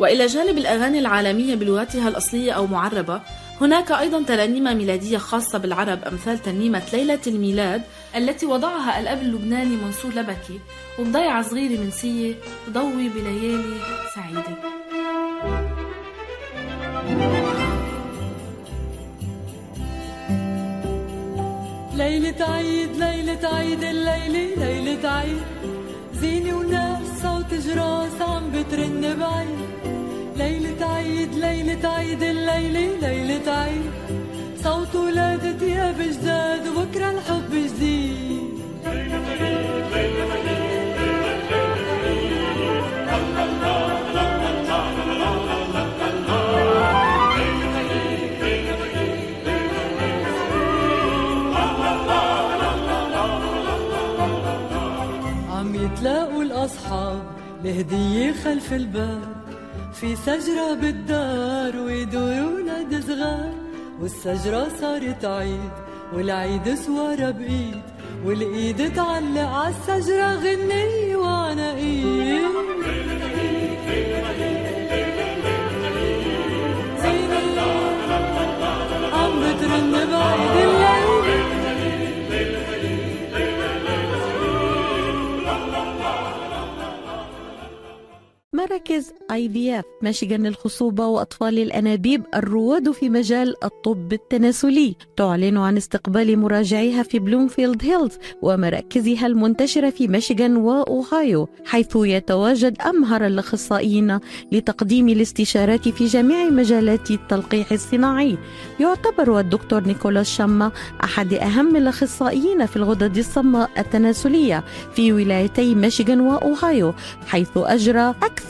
[SPEAKER 13] وإلى جانب الأغاني العالمية بلغتها الأصلية أو معربة هناك أيضا ترانيم ميلادية خاصة بالعرب أمثال ترنيمة ليلة الميلاد التي وضعها الأب اللبناني منصور لبكي وبضيعة صغيرة من سية ضوي بليالي سعيدة.
[SPEAKER 3] ليلة عيد ليلة عيد الليلة ليلة عيد. زينة وناس صوت جراس عم بترن بعيد. ليلة عيد ليلة عيد الليلة ليلة عيد. صوت ولادة ثياب جداد وبكرة الحب جديد. ليلة عيد ليلة الأصحاب لهدية خلف الباب في شجرة بالدار ويدوروا ولاد صغار. والشجرة صارت عيد والعيد سوارة بإيد. والإيد تعلق عالشجرة غنية وعناقيد عم بترن بعيد
[SPEAKER 15] مراكز IVF ميشيغان للخصوبة وأطفال الأنابيب الرواد في مجال الطب التناسلي. تعلن عن استقبال مراجعيها في بلومفيلد هيلز ومراكزها المنتشرة في ميشيغان وأوهايو حيث يتواجد أمهر الأخصائيين لتقديم الاستشارات في جميع مجالات التلقيح الصناعي. يعتبر الدكتور نيكولاس شاما أحد أهم الأخصائيين في الغدد الصماء التناسلية في ولايتي ميشيغان وأوهايو حيث أجرى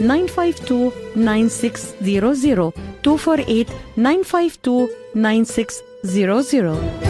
[SPEAKER 15] 952 9600 248 952 9600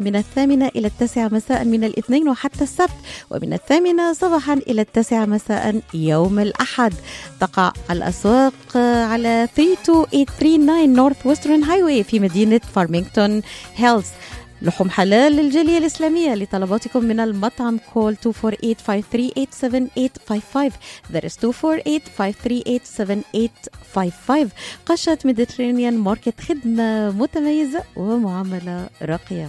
[SPEAKER 15] من الثامنة إلى التاسعة مساء من الاثنين وحتى السبت ومن الثامنة صباحا إلى التاسعة مساء يوم الأحد. تقع الأسواق على 32839 Northwestern Highway في مدينة فارمينغتون هيلز لحوم حلال للجالية الإسلامية لطلباتكم من المطعم call 248-538-7855 that is 248-538-7855 قشات Mediterranean Market خدمة متميزة ومعاملة راقية.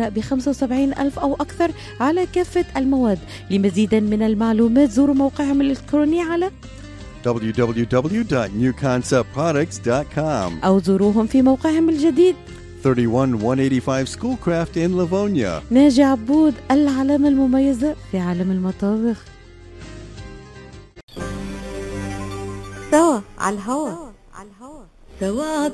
[SPEAKER 15] ب 75 ألف أو أكثر على كافة المواد. لمزيد من المعلومات زوروا موقعهم الإلكتروني على
[SPEAKER 16] www.newconceptproducts.com
[SPEAKER 15] أو زوروهم في موقعهم الجديد.
[SPEAKER 16] 31185 Schoolcraft in Livonia.
[SPEAKER 15] ناجي عبود العلامة المميزة في عالم المطابخ.
[SPEAKER 1] سوا على الهوا. سوا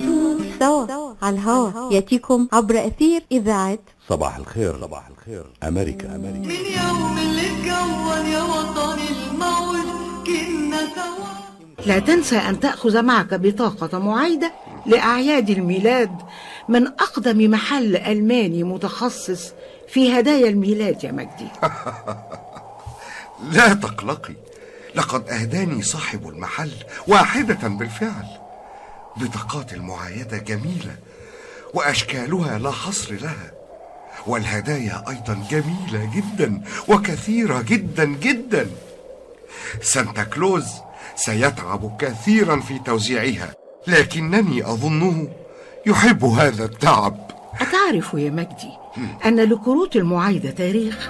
[SPEAKER 1] على الهوا. يأتيكم عبر أثير إذاعة
[SPEAKER 2] صباح الخير صباح الخير. أمريكا أمريكا.
[SPEAKER 3] من يوم اللي اتكون يا وطني الموت كنا سوا.
[SPEAKER 4] لا تنسى أن تأخذ معك بطاقة معايدة لأعياد الميلاد من أقدم محل ألماني متخصص في هدايا الميلاد يا مجدي.
[SPEAKER 5] لا تقلقي. لقد أهداني صاحب المحل واحدة بالفعل. بطاقات المعايدة جميلة وأشكالها لا حصر لها. والهدايا أيضا جميلة جدا وكثيرة جدا جدا. سانتا كلوز سيتعب كثيرا في توزيعها لكنني أظنه يحب هذا التعب.
[SPEAKER 4] أتعرف يا مجدي أن لكروت المعايدة تاريخ؟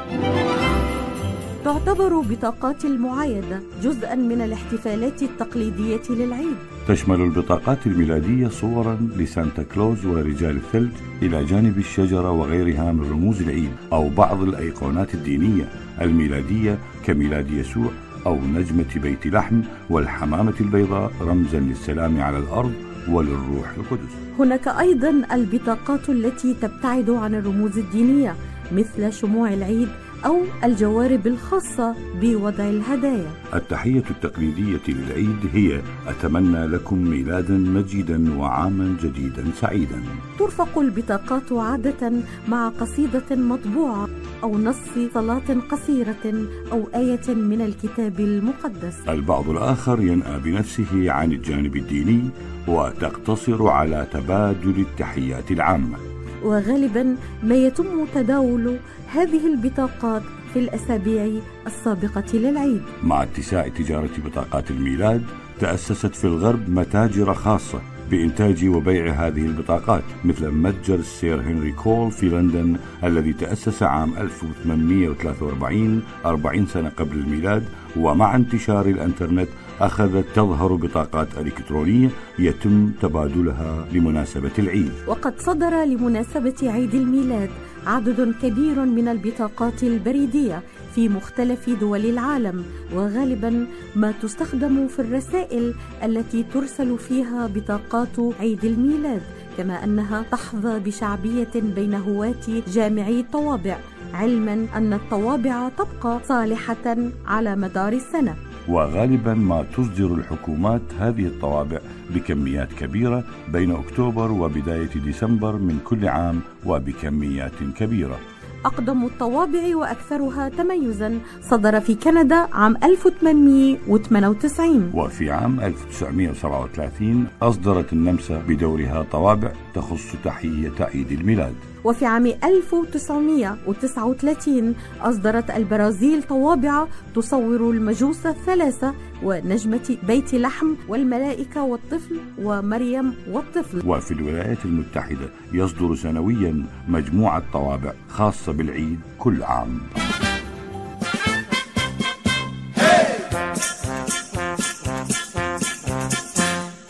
[SPEAKER 15] تعتبر بطاقات المعايدة جزءا من الاحتفالات التقليدية للعيد.
[SPEAKER 2] تشمل البطاقات الميلادية صورا لسانتا كلوز ورجال الثلج إلى جانب الشجرة وغيرها من رموز العيد أو بعض الأيقونات الدينية الميلادية كميلاد يسوع أو نجمة بيت لحم والحمامة البيضاء رمزا للسلام على الأرض وللروح القدس.
[SPEAKER 15] هناك أيضا البطاقات التي تبتعد عن الرموز الدينية مثل شموع العيد أو الجوارب الخاصة بوضع الهدايا.
[SPEAKER 2] التحية التقليدية للعيد هي أتمنى لكم ميلادا مجيدا وعاما جديدا سعيدا.
[SPEAKER 15] ترفق البطاقات عادة مع قصيدة مطبوعة أو نص صلاة قصيرة أو آية من الكتاب المقدس.
[SPEAKER 2] البعض الآخر ينأى بنفسه عن الجانب الديني وتقتصر على تبادل التحيات العامة.
[SPEAKER 15] وغالبا ما يتم تداول هذه البطاقات في الأسابيع السابقة للعيد.
[SPEAKER 2] مع اتساع تجارة بطاقات الميلاد تأسست في الغرب متاجر خاصة بإنتاج وبيع هذه البطاقات مثل متجر السير هنري كول في لندن الذي تأسس عام 1843 40 سنة قبل الميلاد ومع انتشار الإنترنت أخذت تظهر بطاقات إلكترونية يتم تبادلها لمناسبة العيد.
[SPEAKER 15] وقد صدر لمناسبة عيد الميلاد عدد كبير من البطاقات البريدية في مختلف دول العالم وغالبا ما تستخدم في الرسائل التي ترسل فيها بطاقات عيد الميلاد كما أنها تحظى بشعبية بين هواة جامعي الطوابع علما أن الطوابع تبقى صالحة على مدار السنة.
[SPEAKER 2] وغالبا ما تصدر الحكومات هذه الطوابع بكميات كبيرة بين أكتوبر وبداية ديسمبر من كل عام وبكميات كبيرة.
[SPEAKER 15] أقدم الطوابع وأكثرها تميزا صدر في كندا عام 1898
[SPEAKER 2] وفي عام 1937 أصدرت النمسا بدورها طوابع تخص تحية عيد الميلاد.
[SPEAKER 15] وفي عام 1939 أصدرت البرازيل طوابع تصور المجوس الثلاثة ونجمة بيت لحم والملائكة والطفل ومريم والطفل
[SPEAKER 2] وفي الولايات المتحدة يصدر سنويا مجموعة طوابع خاصة بالعيد كل عام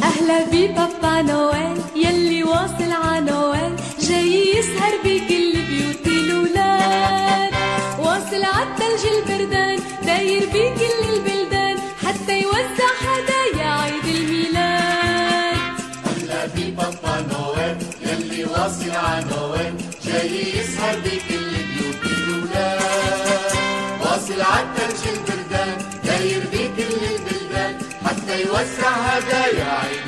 [SPEAKER 17] أهلا ببابا نويل يسهر بكل بيوت الولاد واصل عالثلج البردان داير بكل البلدان حتى يوزع هدايا عيد الميلاد.
[SPEAKER 18] أهلا ببابا نويل يلي واصل ع نويل. جاي يسهر بكل بيوت الولاد واصل عالثلج البردان داير بكل البلدان حتى يوزع هدايا عيد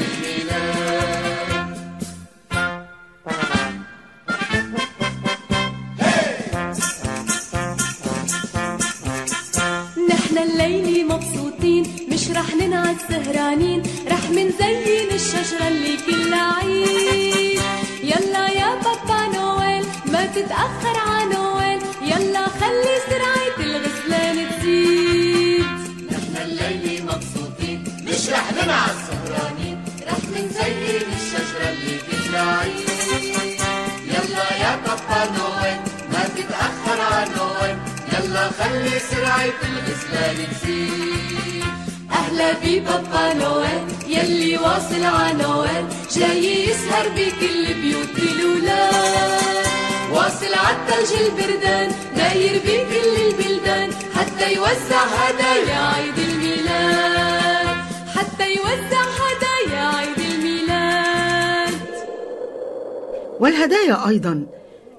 [SPEAKER 17] الليلة مبسوطين مش رح ننعد سهرانين رح منزين الشجرة اللي كلها عيد يلا يا بابا نويل ما تتأخر ع نويل. يلا خلي سرعة الغسلان تزيد
[SPEAKER 18] نحن الليلة مبسوطين مش رح ننعس سهرانين. رح نزين الشجرة اللي كلها عيد يلا يا بابا نويل. خلي سرعة الغسلان تزيد.
[SPEAKER 17] أهلا ببابا يلي واصل ع نويل جاي يسهر بكل بيوت الولاد واصل عالثلج البردان داير بكل البلدان حتى يوزع هدايا عيد الميلاد. حتى يوزع هدايا عيد الميلاد.
[SPEAKER 4] والهدايا أيضا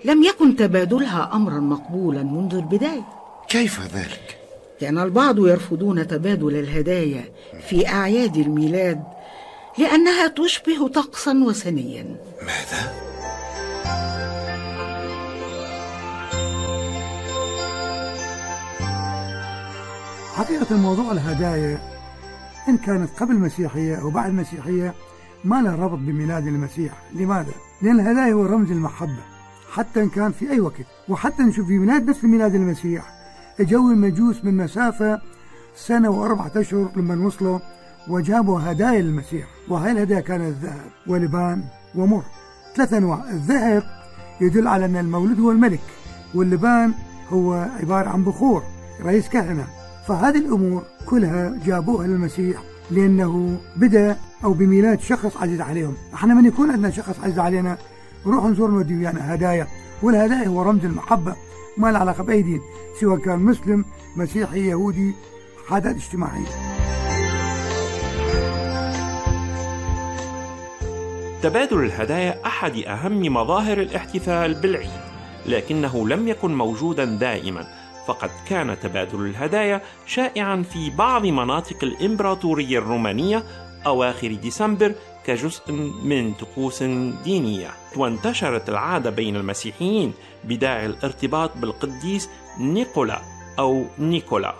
[SPEAKER 4] لم يكن تبادلها أمرا مقبولا منذ البداية.
[SPEAKER 5] كيف ذلك؟
[SPEAKER 4] كان البعض يرفضون تبادل الهدايا في أعياد الميلاد لأنها تشبه طقسا وثنيا
[SPEAKER 5] ماذا؟
[SPEAKER 19] حقيقة الموضوع الهدايا إن كانت قبل المسيحية أو بعد المسيحية ما له ربط بميلاد المسيح لماذا؟ لأن الهدايا هو رمز المحبة حتى إن كان في أي وقت وحتى نشوف في ميلاد نفس ميلاد المسيح اجوا المجوس من مسافة سنة وأربعة أشهر لما وصلوا وجابوا هدايا للمسيح. وهاي الهدايا كانت ذهب ولبان ومر. ثلاث أنواع. الذهب يدل على أن المولود هو الملك واللبان هو عبارة عن بخور رئيس كهنة. فهذه الأمور كلها جابوها للمسيح لأنه بدأ أو بميلاد شخص عزيز عليهم. إحنا من يكون عندنا شخص عزيز علينا نروح نزور نودي ويانا هدايا. والهدايا هو رمز المحبة. ما له علاقة بأي دين سواء كان مسلم مسيحي يهودي عادات اجتماعية
[SPEAKER 20] تبادل الهدايا أحد أهم مظاهر الاحتفال بالعيد لكنه لم يكن موجودا دائما فقد كان تبادل الهدايا شائعا في بعض مناطق الإمبراطورية الرومانية أواخر ديسمبر كجزء من طقوس دينية وانتشرت العادة بين المسيحيين بداعي الارتباط بالقديس نيقولا أو نيكولا.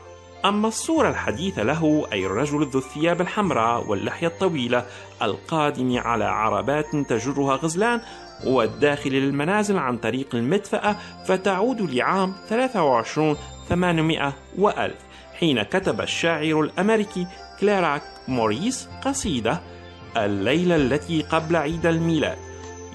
[SPEAKER 20] أما الصورة الحديثة له أي الرجل ذو الثياب الحمراء واللحية الطويلة القادم على عربات تجرها غزلان والداخل للمنازل عن طريق المدفأة فتعود لعام 23 800 وألف حين كتب الشاعر الأمريكي كلاراك موريس قصيدة الليلة التي قبل عيد الميلاد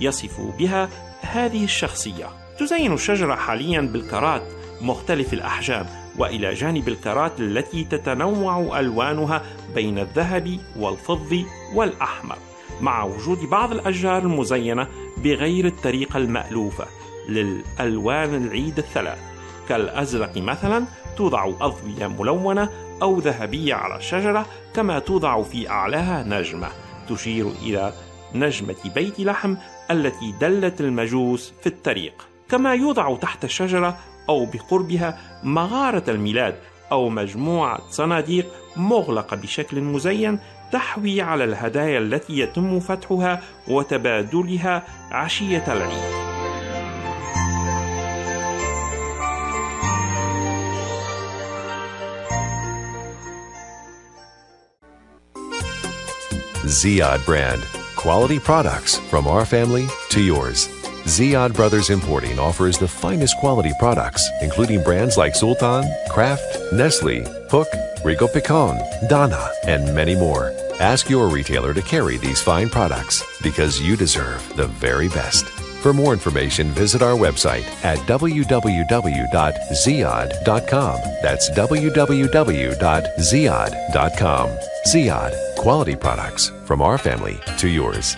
[SPEAKER 20] يصف بها هذه الشخصية. تزين الشجرة حاليا بالكرات مختلف الأحجام وإلى جانب الكرات التي تتنوع ألوانها بين الذهب والفضي والأحمر مع وجود بعض الأشجار المزينة بغير الطريقة المألوفة للألوان العيد الثلاث. كالأزرق مثلا توضع أضوية ملونة أو ذهبية على الشجرة كما توضع في أعلاها نجمة. تشير إلى نجمة بيت لحم التي دلت المجوس في الطريق كما يوضع تحت الشجرة أو بقربها مغارة الميلاد أو مجموعة صناديق مغلقة بشكل مزين تحوي على الهدايا التي يتم فتحها وتبادلها عشية العيد.
[SPEAKER 21] Ziyad brand. Quality products from our family to yours. Ziad Brothers Importing offers the finest quality products, including brands like Sultan, Kraft, Nestle, Hook, Rico Picon, Donna, and many more. Ask your retailer to carry these fine products because you deserve the very best. For more information, visit our website at www.ziad.com. That's www.ziad.com. Ziad, quality products from our family to yours.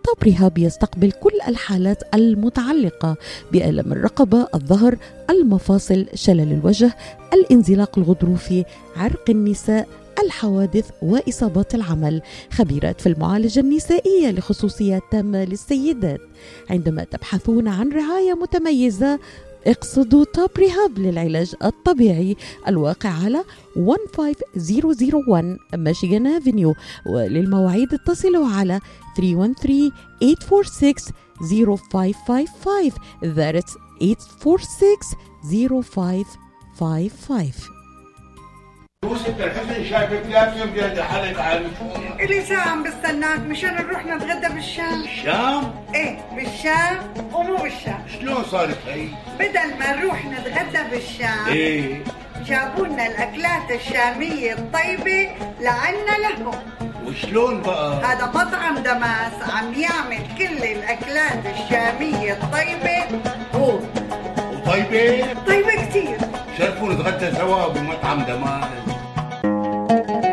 [SPEAKER 15] طب رهاب يستقبل كل الحالات المتعلقة بألم الرقبة، الظهر، المفاصل، شلل الوجه، الانزلاق الغضروفي، عرق النساء، الحوادث وإصابات العمل. خبيرات في المعالجة النسائية لخصوصيات تامة للسيدات. عندما تبحثون عن رعاية متميزة اقصدوا توب ريهاب للعلاج الطبيعي الواقع على 15001 ميشيغان افنيو وللمواعيد اتصلوا على 313 846 0555 that's 846 0555
[SPEAKER 22] يوسف الحسن شايفك لازم بيد حلق على
[SPEAKER 23] إلي ساعة عم بستناك مشان نروح نتغدى بالشام.
[SPEAKER 22] الشام؟
[SPEAKER 23] إيه بالشام ومو بالشام.
[SPEAKER 22] شلون صارت هي؟
[SPEAKER 23] بدل ما نروح نتغدى بالشام
[SPEAKER 22] إيه.
[SPEAKER 23] جابوا لنا الأكلات الشامية الطيبة لعنا لهم.
[SPEAKER 22] وشلون بقى؟
[SPEAKER 23] هذا مطعم دماس عم يعمل كل الأكلات الشامية الطيبة. هو
[SPEAKER 22] وطيبة؟
[SPEAKER 23] طيبة كتير.
[SPEAKER 22] شرفوا نتغدى سوا بمطعم دماس.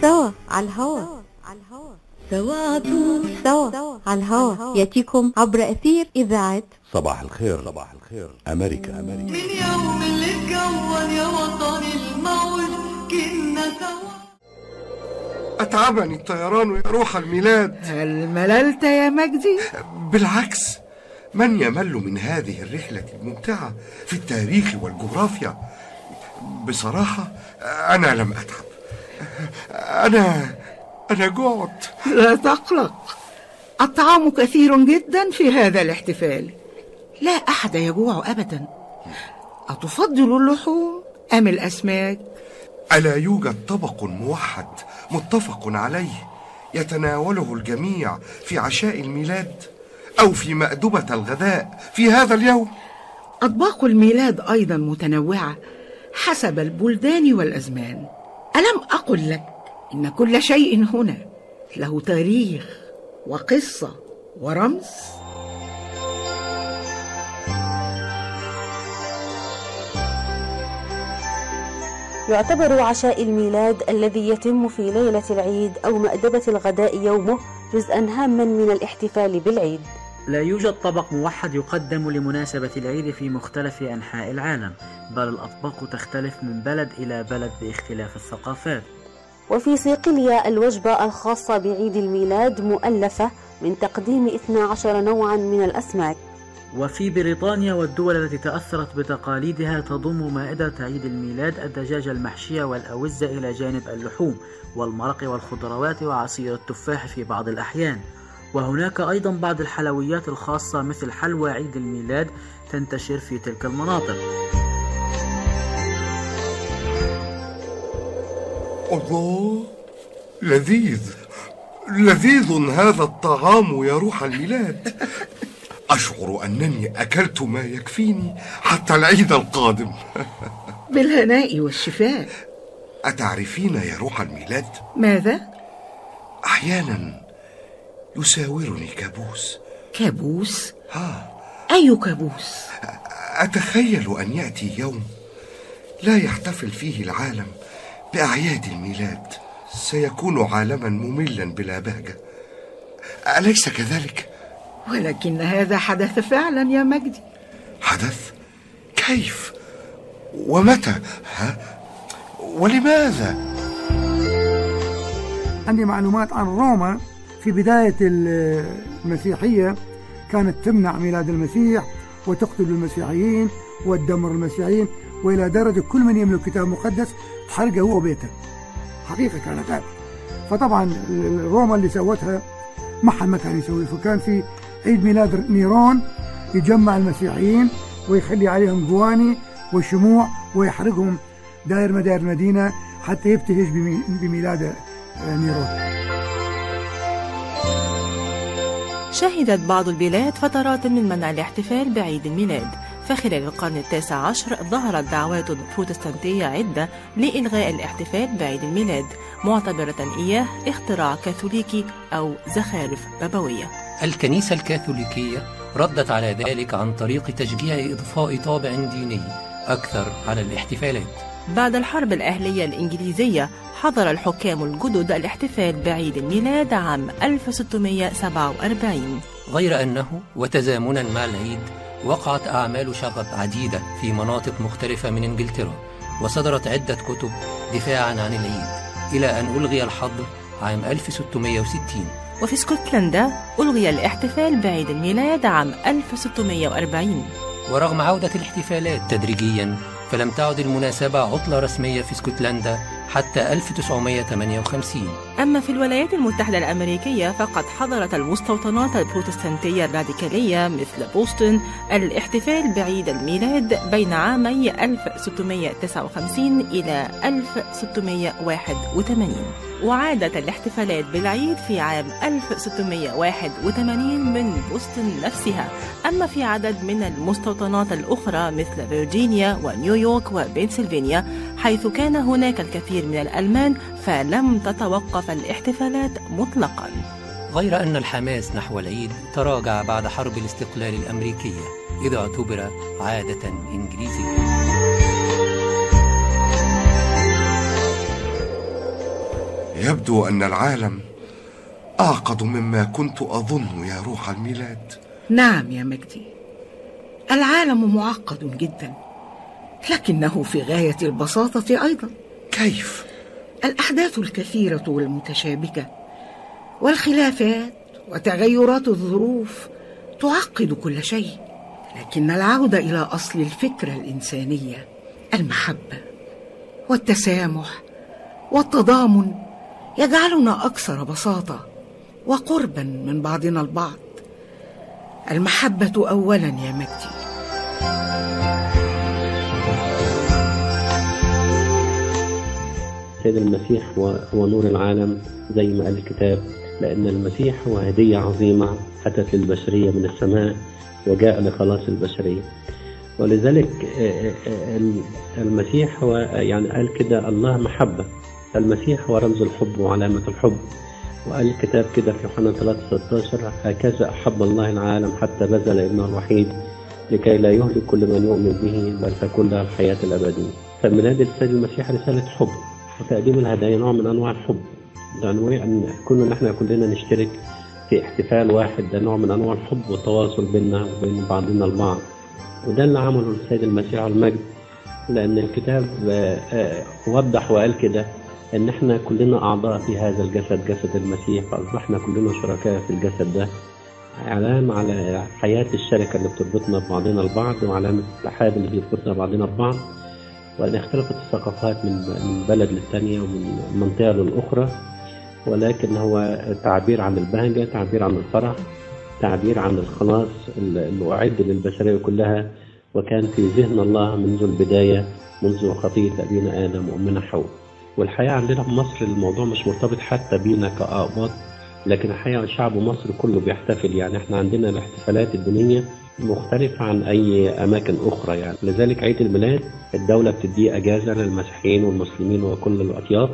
[SPEAKER 1] سوا على الهوا. سوا سوا على الهوا. يأتيكم عبر أثير إذاعة
[SPEAKER 2] صباح الخير صباح الخير. أمريكا أمريكا.
[SPEAKER 3] من يوم اللي اتكون يا وطني الموت كنا سوا.
[SPEAKER 5] أتعبني الطيران يا روح الميلاد.
[SPEAKER 4] هل مللت يا مجدي؟
[SPEAKER 5] بالعكس من يمل من هذه الرحلة الممتعة في التاريخ والجغرافيا؟ بصراحة أنا لم أتعب. أنا أنا جعت
[SPEAKER 4] لا تقلق. الطعام كثير جدا في هذا الاحتفال. لا أحد يجوع أبدا. أتفضل اللحوم أم الأسماك؟
[SPEAKER 5] ألا يوجد طبق موحد متفق عليه يتناوله الجميع في عشاء الميلاد أو في مأدبة الغداء في هذا اليوم؟
[SPEAKER 4] أطباق الميلاد أيضا متنوعة حسب البلدان والأزمان. ألم أقل لك إن كل شيء هنا له تاريخ وقصة ورمز؟
[SPEAKER 24] يعتبر عشاء الميلاد الذي يتم في ليلة العيد أو مأدبة الغداء يومه جزءا هاما من الاحتفال بالعيد.
[SPEAKER 25] لا يوجد طبق موحد يقدم لمناسبة العيد في مختلف أنحاء العالم بل الأطباق تختلف من بلد إلى بلد باختلاف الثقافات.
[SPEAKER 24] وفي صقلية الوجبة الخاصة بعيد الميلاد مؤلفة من تقديم 12 نوعا من الأسماك.
[SPEAKER 25] وفي بريطانيا والدول التي تأثرت بتقاليدها تضم مائدة عيد الميلاد الدجاج المحشية والأوزة إلى جانب اللحوم والمرق والخضروات وعصير التفاح في بعض الأحيان. وهناك أيضا بعض الحلويات الخاصة مثل حلوى عيد الميلاد تنتشر في تلك المناطق.
[SPEAKER 5] الله لذيذ. لذيذ هذا الطعام يا روح الميلاد. أشعر أنني أكلت ما يكفيني حتى العيد القادم.
[SPEAKER 4] بالهناء والشفاء.
[SPEAKER 5] أتعرفين يا روح الميلاد؟
[SPEAKER 4] ماذا؟
[SPEAKER 5] أحيانا يساورني كابوس
[SPEAKER 4] كابوس؟
[SPEAKER 5] ها
[SPEAKER 4] أي كابوس
[SPEAKER 5] أتخيل أن يأتي يوم لا يحتفل فيه العالم بأعياد الميلاد سيكون عالما مملا بلا بهجة أليس كذلك؟
[SPEAKER 4] ولكن هذا حدث فعلا يا مجدي
[SPEAKER 5] حدث؟ كيف؟ ومتى؟ ها؟ ولماذا؟
[SPEAKER 19] عندي معلومات عن روما في بداية المسيحية كانت تمنع ميلاد المسيح وتقتل المسيحيين وتدمر المسيحيين وإلى درجة كل من يملك كتاب مقدس تحرقه هو وبيته. حقيقة كانت. هذه فطبعا روما اللي سوتها ما حد ما كان يسوي فكان في عيد ميلاد نيرون يجمع المسيحيين ويخلي عليهم جواني وشموع ويحرقهم داير مداير المدينة حتى يبتهج بمي- بميلاد نيرون.
[SPEAKER 13] شهدت بعض البلاد فترات من منع الاحتفال بعيد الميلاد فخلال القرن التاسع عشر ظهرت دعوات بروتستانتية عدة لإلغاء الاحتفال بعيد الميلاد معتبرة إياه اختراع كاثوليكي أو زخارف بابوية.
[SPEAKER 26] الكنيسة الكاثوليكية ردت على ذلك عن طريق تشجيع إضفاء طابع ديني أكثر على الاحتفالات.
[SPEAKER 13] بعد الحرب الأهلية الإنجليزية حظر الحكام الجدد الاحتفال بعيد الميلاد عام 1647
[SPEAKER 26] غير أنه وتزامنا مع العيد وقعت أعمال شغب عديدة في مناطق مختلفة من إنجلترا وصدرت عدة كتب دفاعا عن العيد إلى أن ألغي الحظر عام 1660
[SPEAKER 13] وفي اسكتلندا ألغي الاحتفال بعيد الميلاد عام 1640
[SPEAKER 26] ورغم عودة الاحتفالات تدريجيا فلم تعد المناسبة عطلة رسمية في اسكتلندا حتى 1958
[SPEAKER 13] أما في الولايات المتحدة الأمريكية فقد حظرت المستوطنات البروتستانتية الراديكالية مثل بوسطن الاحتفال بعيد الميلاد بين عامي 1659 إلى 1681 وعادت الاحتفالات بالعيد في عام 1681 من بوسطن نفسها. أما في عدد من المستوطنات الأخرى مثل فيرجينيا ونيويورك وبنسلفانيا حيث كان هناك الكثير من الألمان فلم تتوقف الاحتفالات مطلقا.
[SPEAKER 26] غير أن الحماس نحو العيد تراجع بعد حرب الاستقلال الأمريكية إذ اعتبر عادة إنجليزية.
[SPEAKER 5] يبدو أن العالم أعقد مما كنت أظن يا روح الميلاد.
[SPEAKER 4] نعم يا مجدي. العالم معقد جدا لكنه في غاية البساطة أيضا.
[SPEAKER 5] كيف؟
[SPEAKER 4] الأحداث الكثيرة والمتشابكة والخلافات وتغيرات الظروف تعقد كل شيء لكن العودة إلى أصل الفكرة الإنسانية المحبة والتسامح والتضامن يجعلنا أكثر بساطة وقربا من بعضنا البعض. المحبة أولا يا مجدي.
[SPEAKER 6] سيد المسيح هو نور العالم زي ما قال الكتاب لأن المسيح هو هدية عظيمة أتت للبشرية من السماء وجاء لخلاص البشرية. ولذلك آه، آه، المسيح هو يعني قال كده الله محبة. المسيح هو رمز الحب وعلامة الحب. وقال الكتاب كده في يوحنا 3 16 هكذا أحب الله العالم حتى بذل ابنه الوحيد لكي لا يهلك كل من يؤمن به بل تكون له الحياة الأبدية. فميلاد السيد المسيح رسالة حب وتقديم الهدايا نوع من أنواع الحب. يعني أن كنا نحن كلنا نشترك في احتفال واحد ده نوع من أنواع الحب والتواصل بيننا وبين بعضنا البعض. وده اللي عمله السيد المسيح المجد لأن الكتاب آه، آه، وضح وقال كده إن إحنا كلنا أعضاء في هذا الجسد جسد المسيح. فأصبحنا كلنا شركاء في الجسد ده. علامة على حياة الشركة اللي بتربطنا ببعضنا البعض وعلامة الاتحاد اللي بيربطنا ببعضنا البعض وأن اختلفت الثقافات من من بلد للتانية ومن منطقة للأخرى. ولكن هو تعبير عن البهجة تعبير عن الفرح تعبير عن الخلاص اللي أعد للبشرية كلها. وكان في ذهن الله منذ البداية منذ خطية أبينا آدم وأمنا حواء. والحقيقة عندنا في مصر الموضوع مش مرتبط حتى بينا كأقباط لكن الحقيقة شعب مصر كله بيحتفل. يعني إحنا عندنا الاحتفالات الدينية مختلفة عن أي أماكن أخرى يعني. لذلك عيد الميلاد الدولة بتديه أجازة للمسيحيين والمسلمين وكل الأطياف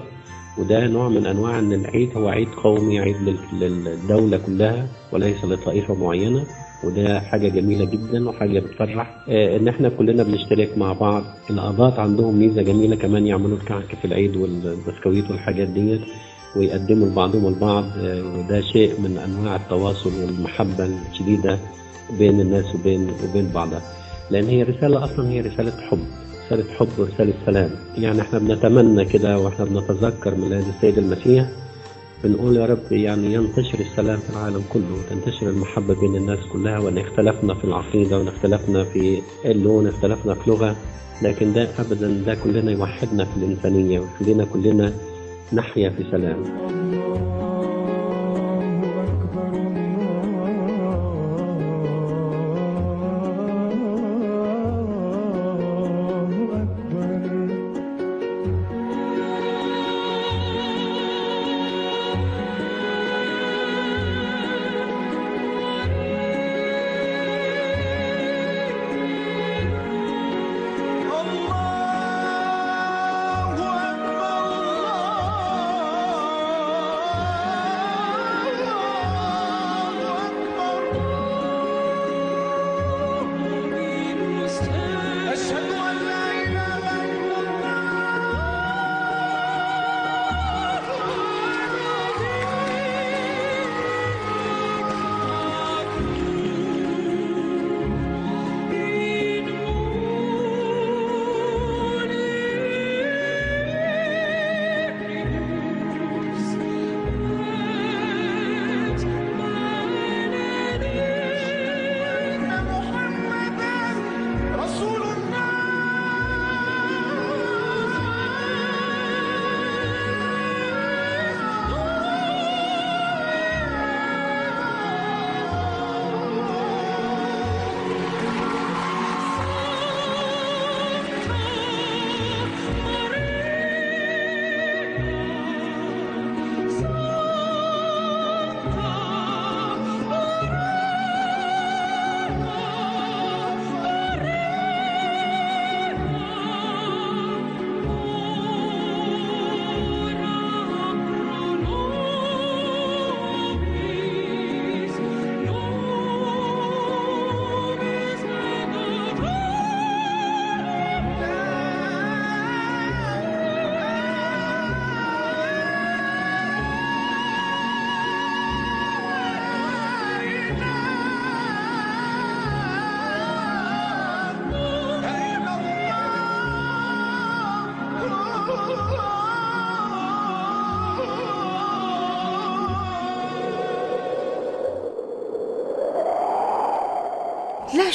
[SPEAKER 6] وده نوع من أنواع إن العيد هو عيد قومي عيد لل- للدولة كلها وليس لطائفة معينة. وده حاجة جميلة جدا وحاجة بتفرح. آه، إن إحنا كلنا بنشترك مع بعض. القضاة عندهم ميزة جميلة كمان يعملوا الكعك في العيد والبسكويت والحاجات ديت ويقدموا لبعضهم البعض. آه، وده شيء من أنواع التواصل والمحبة الشديدة بين الناس وبين وبين بعضها. لأن هي رسالة أصلا هي رسالة حب رسالة حب ورسالة سلام. يعني إحنا بنتمنى كده وإحنا بنتذكر ميلاد السيد المسيح بنقول يا رب يعني ينتشر السلام في العالم كله وتنتشر المحبة بين الناس كلها وإن اختلفنا في العقيدة وإن اختلفنا في اللون اختلفنا في لغة. لكن ده ابدا ده كلنا يوحدنا في الإنسانية ويخلينا كلنا نحيا في سلام.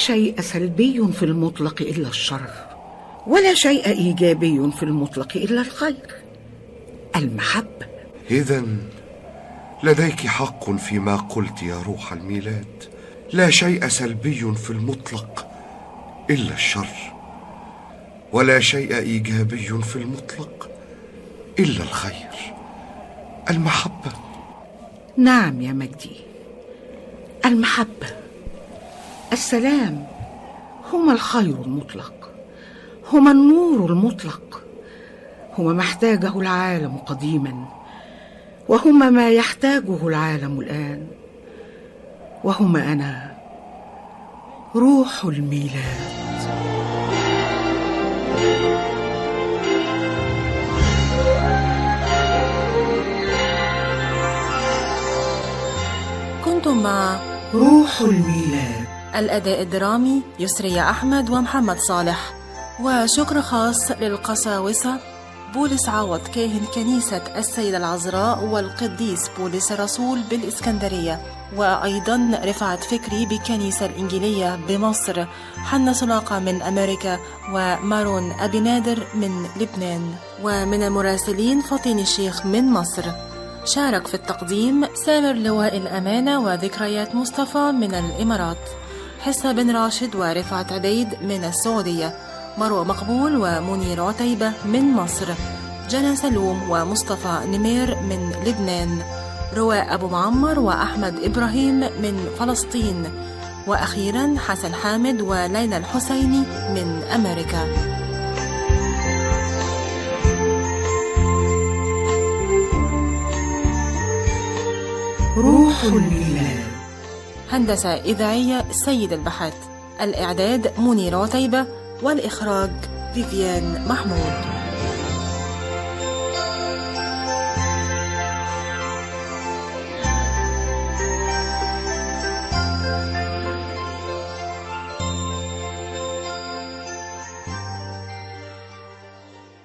[SPEAKER 4] شيء سلبي في المطلق إلا الشر ولا شيء إيجابي في المطلق إلا الخير. المحبه
[SPEAKER 5] إذا لديك حق فيما قلت يا روح الميلاد لا شيء سلبي في المطلق إلا الشر ولا شيء إيجابي في المطلق إلا الخير. المحبة.
[SPEAKER 4] نعم يا مجدي. المحبة. السلام هما الخير المطلق هما النور المطلق هما ما احتاجه العالم قديما وهما ما يحتاجه العالم الآن وهما أنا روح الميلاد.
[SPEAKER 13] كنتم مع
[SPEAKER 4] روح الميلاد.
[SPEAKER 13] الأداء الدرامي يسرية أحمد ومحمد صالح. وشكر خاص للقساوسة بولس عوض كاهن كنيسة السيدة العذراء والقديس بولس الرسول بالإسكندرية. وأيضا رفعت فكري بالكنيسة الإنجيلية بمصر حنا سلاقة من أمريكا ومارون أبي نادر من لبنان. ومن المراسلين فطين الشيخ من مصر. شارك في التقديم سامر لواء الأمانة وذكريات مصطفى من الإمارات. حصه بن راشد ورفعت عبيد من السعودية. مروة مقبول ومنير عتيبة من مصر. جنى سلوم ومصطفى نمير من لبنان. رواء أبو معمر وأحمد إبراهيم من فلسطين. وأخيرا حسن حامد وليلى الحسيني من أمريكا.
[SPEAKER 4] روح الليل
[SPEAKER 13] هندسة إذاعية سيد البحات. الإعداد منيرة عتيبة والإخراج فيفيان محمود.